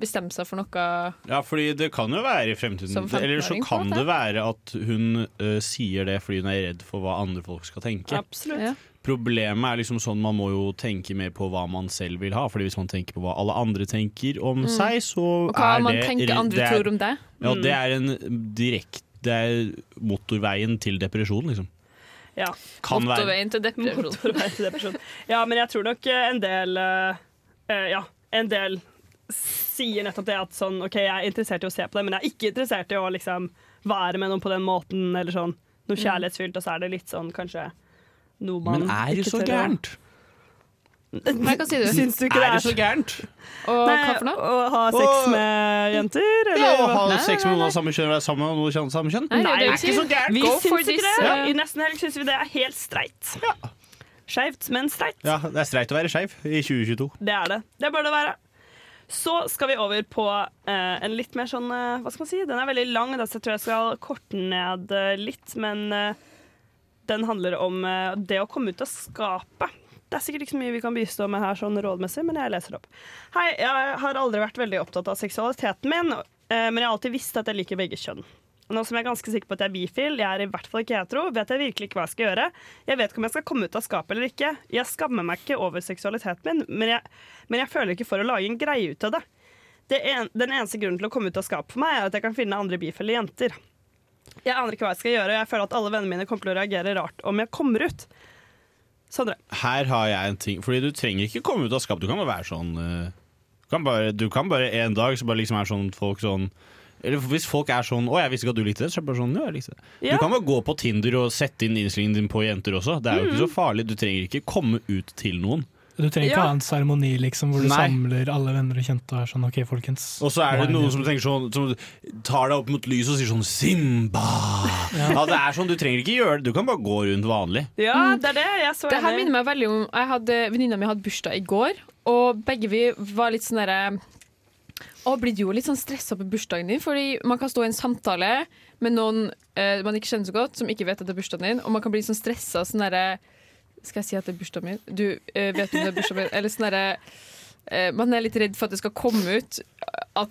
bestemme seg for noe Ja, fordi det kan jo være i fremtiden. Eller så kan det være at hun uh, sier det fordi hun er redd for hva andre folk skal tenke. Absolutt. Problemet er liksom sånn man må jo tenke mer på hva man selv vil ha. Fordi hvis man tenker på hva alle andre tenker om Mm. seg, så Og hva er man det tenker andre det er- tror om det. Ja, Mm. det er en direkte Det er motorveien til depresjon, liksom. Ja. Kan. Motorveien til depresjon. Motorveien til depresjon. Ja, men jeg tror nok eh, en del eh, eh, Ja, en del sier nettopp det at sånn OK, jeg er interessert i å se på det, men jeg er ikke interessert i å liksom være med noen på den måten, eller sånn noe Mm. kjærlighetsfylt, og så er det litt sånn kanskje noe man Men er det så gærent? Nei, hva sier du? Syns du ikke Er det er så gærent? Og Nei, hva for noe? Å ha sex med jenter? Eller? Ja, å ha Nei, sex med noen av samme kjønn og være sammen med noen av samme kjønn? Nei, det er ikke så gærent. Vi Go for syns ikke this, det. I nesten helg syns vi det er helt streit. Skeivt, men streit. Ja, det er streit å være skeiv i 2022. Det er det. Det bør det være. Så skal vi over på uh, en litt mer sånn uh, Hva skal man si? Den er veldig lang, da, så jeg tror jeg skal korte ned uh, litt. Men den handler om eh, det å komme ut og skape. Det er sikkert ikke så mye vi kan bistå med her sånn rådmessig, men jeg leser opp. Hei, jeg har aldri vært veldig opptatt av seksualiteten min, eh, men jeg har alltid visst at jeg liker begge kjønn. Nå som jeg er ganske sikker på at jeg er bifil, jeg er i hvert fall ikke hetero, vet jeg virkelig ikke hva jeg skal gjøre. Jeg vet ikke om jeg skal komme ut av skapet eller ikke. Jeg skammer meg ikke over seksualiteten min, men jeg, men jeg føler ikke for å lage en greie ut av det. det en, den eneste grunnen til å komme ut av skapet for meg, er at jeg kan finne andre bifile jenter. Jeg aner ikke hva jeg skal gjøre, jeg føler at alle vennene mine kommer til å reagere rart om jeg kommer ut. Sondre. Her har jeg en ting Fordi du trenger ikke komme ut av skapet. Du kan bare være sånn eh, Du kan bare, du kan bare en dag så bare liksom er sånn folk sånn eller Hvis folk er sånn 'Å, jeg visste ikke at du likte det', så er det bare sånn Ja, jeg likte det. Ja. Du kan bare gå på Tinder og sette inn innstillingen din på jenter også. Det er jo ikke Mhm. så farlig. Du trenger ikke komme ut til noen. Du trenger ikke Ja. ha en seremoni liksom, hvor du Nei. samler alle venner og kjente og sånn OK, folkens. Og så er det noen som sånn Som tar deg opp mot lyset og sier sånn 'Simba'. Ja. det er sånn, Du trenger ikke gjøre det. Du kan bare gå rundt vanlig. Ja, det er det. Jeg så Det her minner meg veldig om Jeg hadde Venninna mi hadde bursdag i går, og begge vi var litt sånn derre Og blir jo litt sånn stressa på bursdagen din, fordi man kan stå i en samtale med noen eh, man ikke kjenner så godt, som ikke vet at det er bursdagen din, og man kan bli sånn stressa sånn derre Skal jeg si at det er bursdagen min? Du eh, vet om det er bursdagen min? Eller sånn derre eh, Man er litt redd for at det skal komme ut at,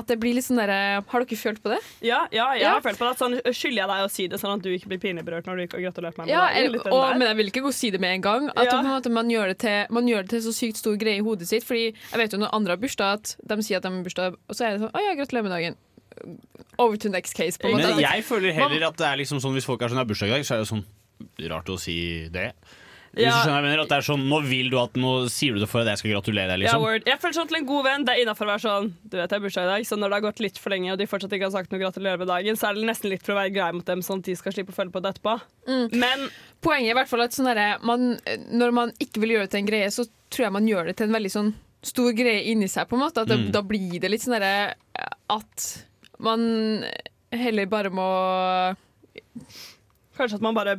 at det blir litt sånn derre Har dere følt på det? Ja, ja, jeg Ja. har følt på det. Sånn, skylder jeg deg å si det, sånn at du ikke blir pinlig berørt når du ikke har gratulert meg med Ja, den og, men jeg vil ikke gå og si det med en gang. At Ja. man, gjør det til, man gjør det til så sykt stor greie i hodet sitt. Fordi jeg vet jo når andre har bursdag, at de sier at de har bursdag, og så er det sånn Å ja, gratulerer med dagen. Over to next case, på en måte. Men jeg føler heller at det er liksom sånn hvis folk har sånn, «Det er bursdag i dag, så er det sånn rart å si det. Hvis Ja. du skjønner jeg mener, at det er sånn, Nå vil du at Nå sier du det for at jeg skal gratulere deg, Ja, liksom. word. Jeg føler sånn til en god venn Det er innafor å være sånn Du vet jeg har bursdag i dag, så når det har gått litt for lenge, og de fortsatt ikke har sagt noe gratulerer med dagen, så er det nesten litt for å være grei mot dem, sånn at de skal slippe å følge på det etterpå. Men Poenget er i hvert fall at sånn der, man, når man ikke vil gjøre det til en greie, så tror jeg man gjør det til en veldig sånn stor greie inni seg. på en måte At det, Mm. Da blir det litt sånn derre at man heller bare må Kanskje at man bare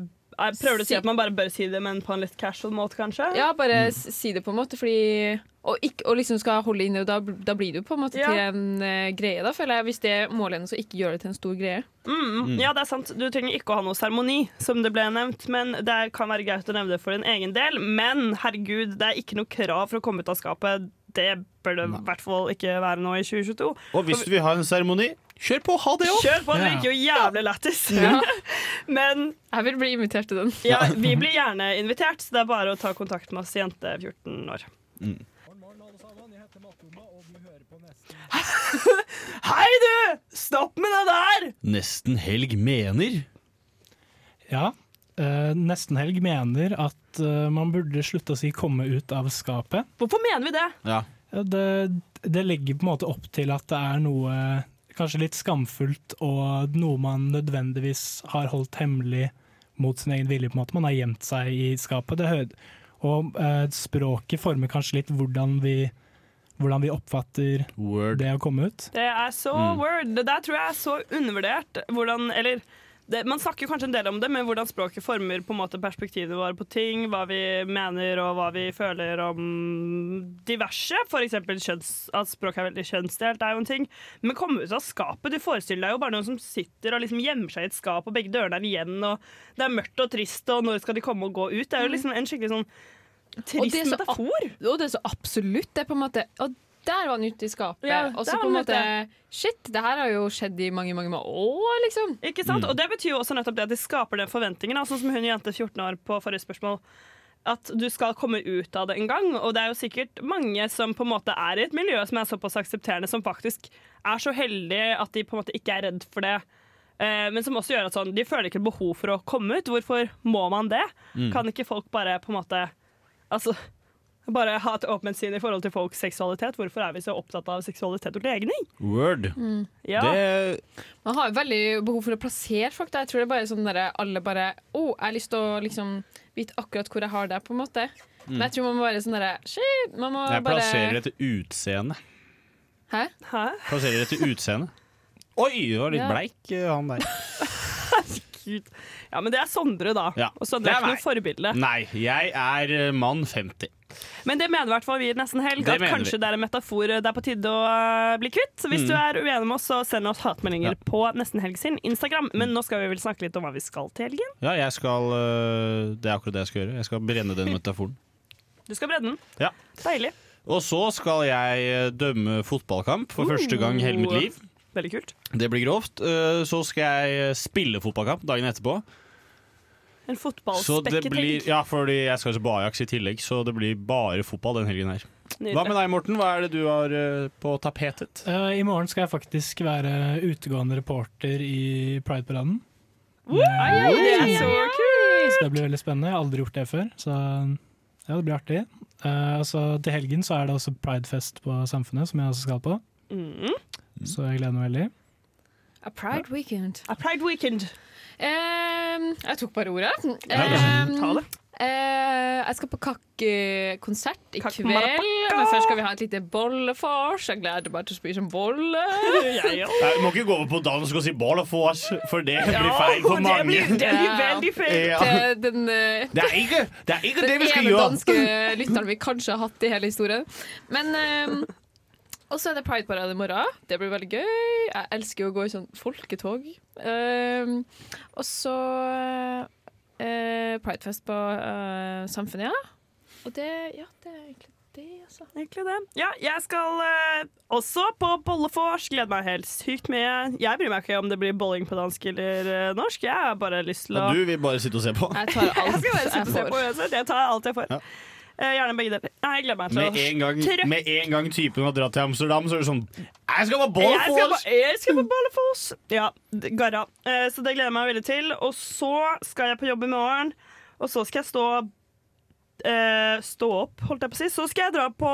jeg prøver å si at man bare bør si det, men på en litt casual måte, kanskje? Ja, bare mm. si det på en måte, fordi Og, ikke, og liksom skal holde inne, og da, da blir det jo på en måte Ja. til en uh, greie, da, føler jeg. Hvis det er målet hennes å ikke gjøre det til en stor greie. Mm, ja, det er sant. Du trenger ikke å ha noe seremoni, som det ble nevnt. Men Det kan være greit å nevne det for en egen del. Men herregud, det er ikke noe krav for å komme ut av skapet. Det bør det i hvert fall ikke være nå i 2022. Og hvis du vil ha en seremoni, kjør på, ha det òg! Kjør på, det virker jo jævlig lættis. Ja. Men Jeg vil bli invitert til den. ja, vi blir gjerne invitert, så det er bare å ta kontakt med oss jente 14 år. Hei, du! Stopp med det der! Nesten helg mener. Ja. Eh, Nestenhelg mener at uh, man burde slutte å si 'komme ut av skapet'. Hvorfor mener vi det? Ja. Ja, det, det legger på en måte opp til at det er noe kanskje litt skamfullt og noe man nødvendigvis har holdt hemmelig mot sin egen vilje. på en måte. Man har gjemt seg i skapet. Og eh, språket former kanskje litt hvordan vi, hvordan vi oppfatter det å komme ut. Det er så Mm. word. Det der tror jeg er så undervurdert. Hvordan, eller det, Man snakker kanskje en del om det, men hvordan språket former på en måte perspektivet vårt på ting, hva vi mener og hva vi føler om diverse. F.eks. at språk er veldig kjønnsdelt, er jo en ting. Men komme ut av skapet. Du forestiller deg jo bare noen som sitter og liksom gjemmer seg i et skap, og begge dørene er igjen, og det er mørkt og trist, og når skal de komme og gå ut? Det er jo liksom en skikkelig sånn trist metafor. Og det er så absolutt. Det er på en måte Og der var han ute i skapet. Ja, og så på en måte Shit, det her har jo skjedd i mange, mange år, liksom. Ikke sant? Og det betyr jo også nettopp det at de skaper den forventningen. altså som hun jente 14 år på forrige spørsmål. At du skal komme ut av det en gang. Og det er jo sikkert mange som på en måte er i et miljø som er såpass aksepterende, som faktisk er så heldige at de på en måte ikke er redd for det. Eh, men som også gjør at sånn, de føler ikke behov for å komme ut. Hvorfor må man det? Mm. Kan ikke folk bare på en måte Altså bare ha et åpent sinn i forhold til folks seksualitet? Hvorfor er vi så opptatt av seksualitet og legning? Word. Mm. Ja. Det Man har jo veldig behov for å plassere folk. Der. Jeg tror det er bare sånn der alle bare Å, jeg har lyst til å liksom vite akkurat hvor jeg har det, på en måte. Mm. Men jeg tror man må være sånn derre Shit, man må Jeg bare plasserer det til utseende. Hæ? Plasserer det til utseende. Oi, du var litt Ja. bleik, eh, han der. Herregud. Ja, men det er Sondre, da. Ja. Og Sondre er er ikke noe forbilde. Nei, jeg er eh, mann 50. Men det mener i hvert fall vi Nesten Helg. Det At kanskje vi. det er en metafor det er på tide å eh, bli kvitt. Så hvis Mm. du er uenig med oss, så send oss hatmeldinger på Nesten Helg sin Instagram. Men nå skal vi vel snakke litt om hva vi skal til helgen. Ja, jeg skal eh, Det er akkurat det jeg skal gjøre. Jeg skal brenne den metaforen. Du skal brenne den. Ja. Deilig. Og så skal jeg eh, dømme fotballkamp for første gang i hele mitt liv. Veldig kult. Det blir grovt. Eh, Så skal jeg spille fotballkamp dagen etterpå. En Så fotballspekket helg. ja, fordi jeg skal på Ajax i tillegg, så det blir bare fotball den helgen her. Nydelig. Hva med deg, Morten? Hva er det du har eh, på tapetet? Uh, I morgen skal jeg faktisk være utegående reporter i Pride-paraden. Det er så kult! Så det blir veldig spennende. Jeg har aldri gjort det før, så ja, det blir artig. Uh, og så til helgen så er det også Pridefest på Samfunnet, som jeg også skal på. Mm. Så jeg gleder meg veldig. A Pride Weekend. A Pride Weekend. Ehm, jeg tok bare ordet. Ehm, ta det. eh, jeg skal på Kakk-konsert i Kak kveld. Men først skal vi ha et lite bollefors. Jeg gleder meg til å spise en bolle. Jeg du må ikke gå over på dansk og si bollefors, for det blir feil for det mange. blir- det blir veldig feil. Ja. Den, eh, Det er ikke det, er ikke den det vi skal ene danske lytteren vi kanskje har hatt i hele historien. Men ehm, Og så er det Pride-parade i morgen. Det blir veldig gøy. Jeg elsker å gå i sånn folketog. Um, og så uh, Pridefest på uh, Samfunnet, ja. Og det, ja, det er egentlig det, altså. Egentlig det. Ja, jeg skal uh, også på bollefors. Gleder meg helt sykt mye. Jeg bryr meg ikke om det blir bolling på dansk eller uh, norsk. Jeg har bare lyst til å Ja, du vil bare sitte og se på. Jeg tar alt Jeg skal bare sitte og se jeg får. Jeg tar alt jeg får. Ja. Eh, gjerne begge deler. Jeg gleder meg til Med å en, gang, med en gang typen har dratt til Amsterdam, så er det sånn Jeg skal på Ballefoss! skal, jeg skal på Bollefors! Ja, garra. Eh, så det gleder jeg meg veldig til. Og så skal jeg på jobb i morgen, og så skal jeg stå Stå opp, holdt jeg på å si. Så skal jeg dra på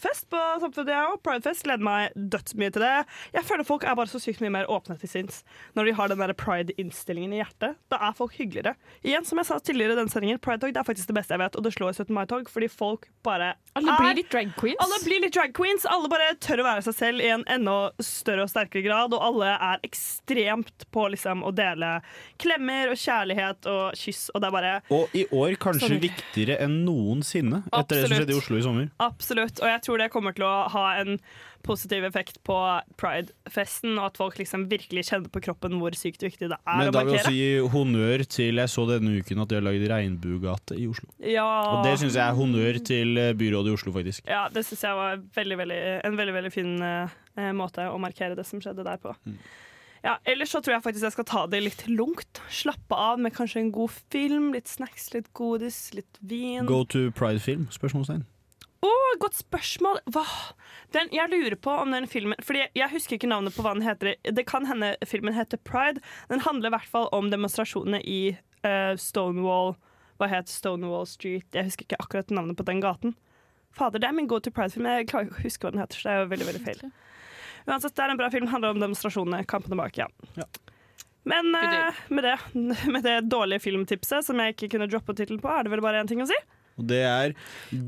fest på Samfunnet, jeg òg. Pridefest. Gleder meg dødsmye til det. Jeg føler folk er bare så sykt mye mer åpne til sinns når de har den pride-innstillingen i hjertet. Da er folk hyggeligere. Igjen, som jeg sa tidligere i den sendingen, Pride-tog det er faktisk det beste jeg vet, og det slår 17. mai-tog, fordi folk bare Alle blir litt drag queens. alle blir litt drag queens. Alle bare tør å være seg selv i en enda større og sterkere grad. Og alle er ekstremt på liksom, å dele klemmer og kjærlighet og kyss. Og det er bare Og i år kanskje Sorry. viktigere enn noensinne, etter det som skjedde i Oslo i sommer. Absolutt. Og jeg tror det kommer til å ha en positiv effekt på Pride-festen, og at folk liksom virkelig kjenner på kroppen hvor sykt viktig det er Men å da vil jeg markere. også gi honnør til Jeg så denne uken at de har lagd regnbuegate i Oslo. Ja, Og det syns jeg er honnør til eh, byrådet i Oslo, faktisk. ja, det syns jeg var veldig, veldig, en veldig, veldig fin eh, måte å markere det som skjedde der på. Mm. Ja, ellers så tror jeg faktisk jeg skal ta det litt lungt. Slappe av med kanskje en god film, litt snacks, litt godis, litt vin. Go to Pride-film? Spørsmålstegn. Å, godt spørsmål! Hva? Den, jeg lurer på om den filmen Fordi jeg, jeg husker ikke navnet på hva den heter. Det kan hende filmen heter Pride. Den handler i hvert fall om demonstrasjonene i uh, Stonewall Hva het Stonewall Street? Jeg husker ikke akkurat navnet på den gaten. Fader, det er min go to Pride-film. Jeg klarer ikke å huske hva den heter. Så det er jo veldig, veldig feil. Uansett, det er en bra film. Handler om demonstrasjonene. Kampene bak, ja. Men uh, med, det, med det dårlige filmtipset, som jeg ikke kunne droppe tittelen på, er det vel bare én ting å si. Og det er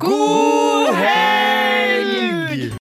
God helg!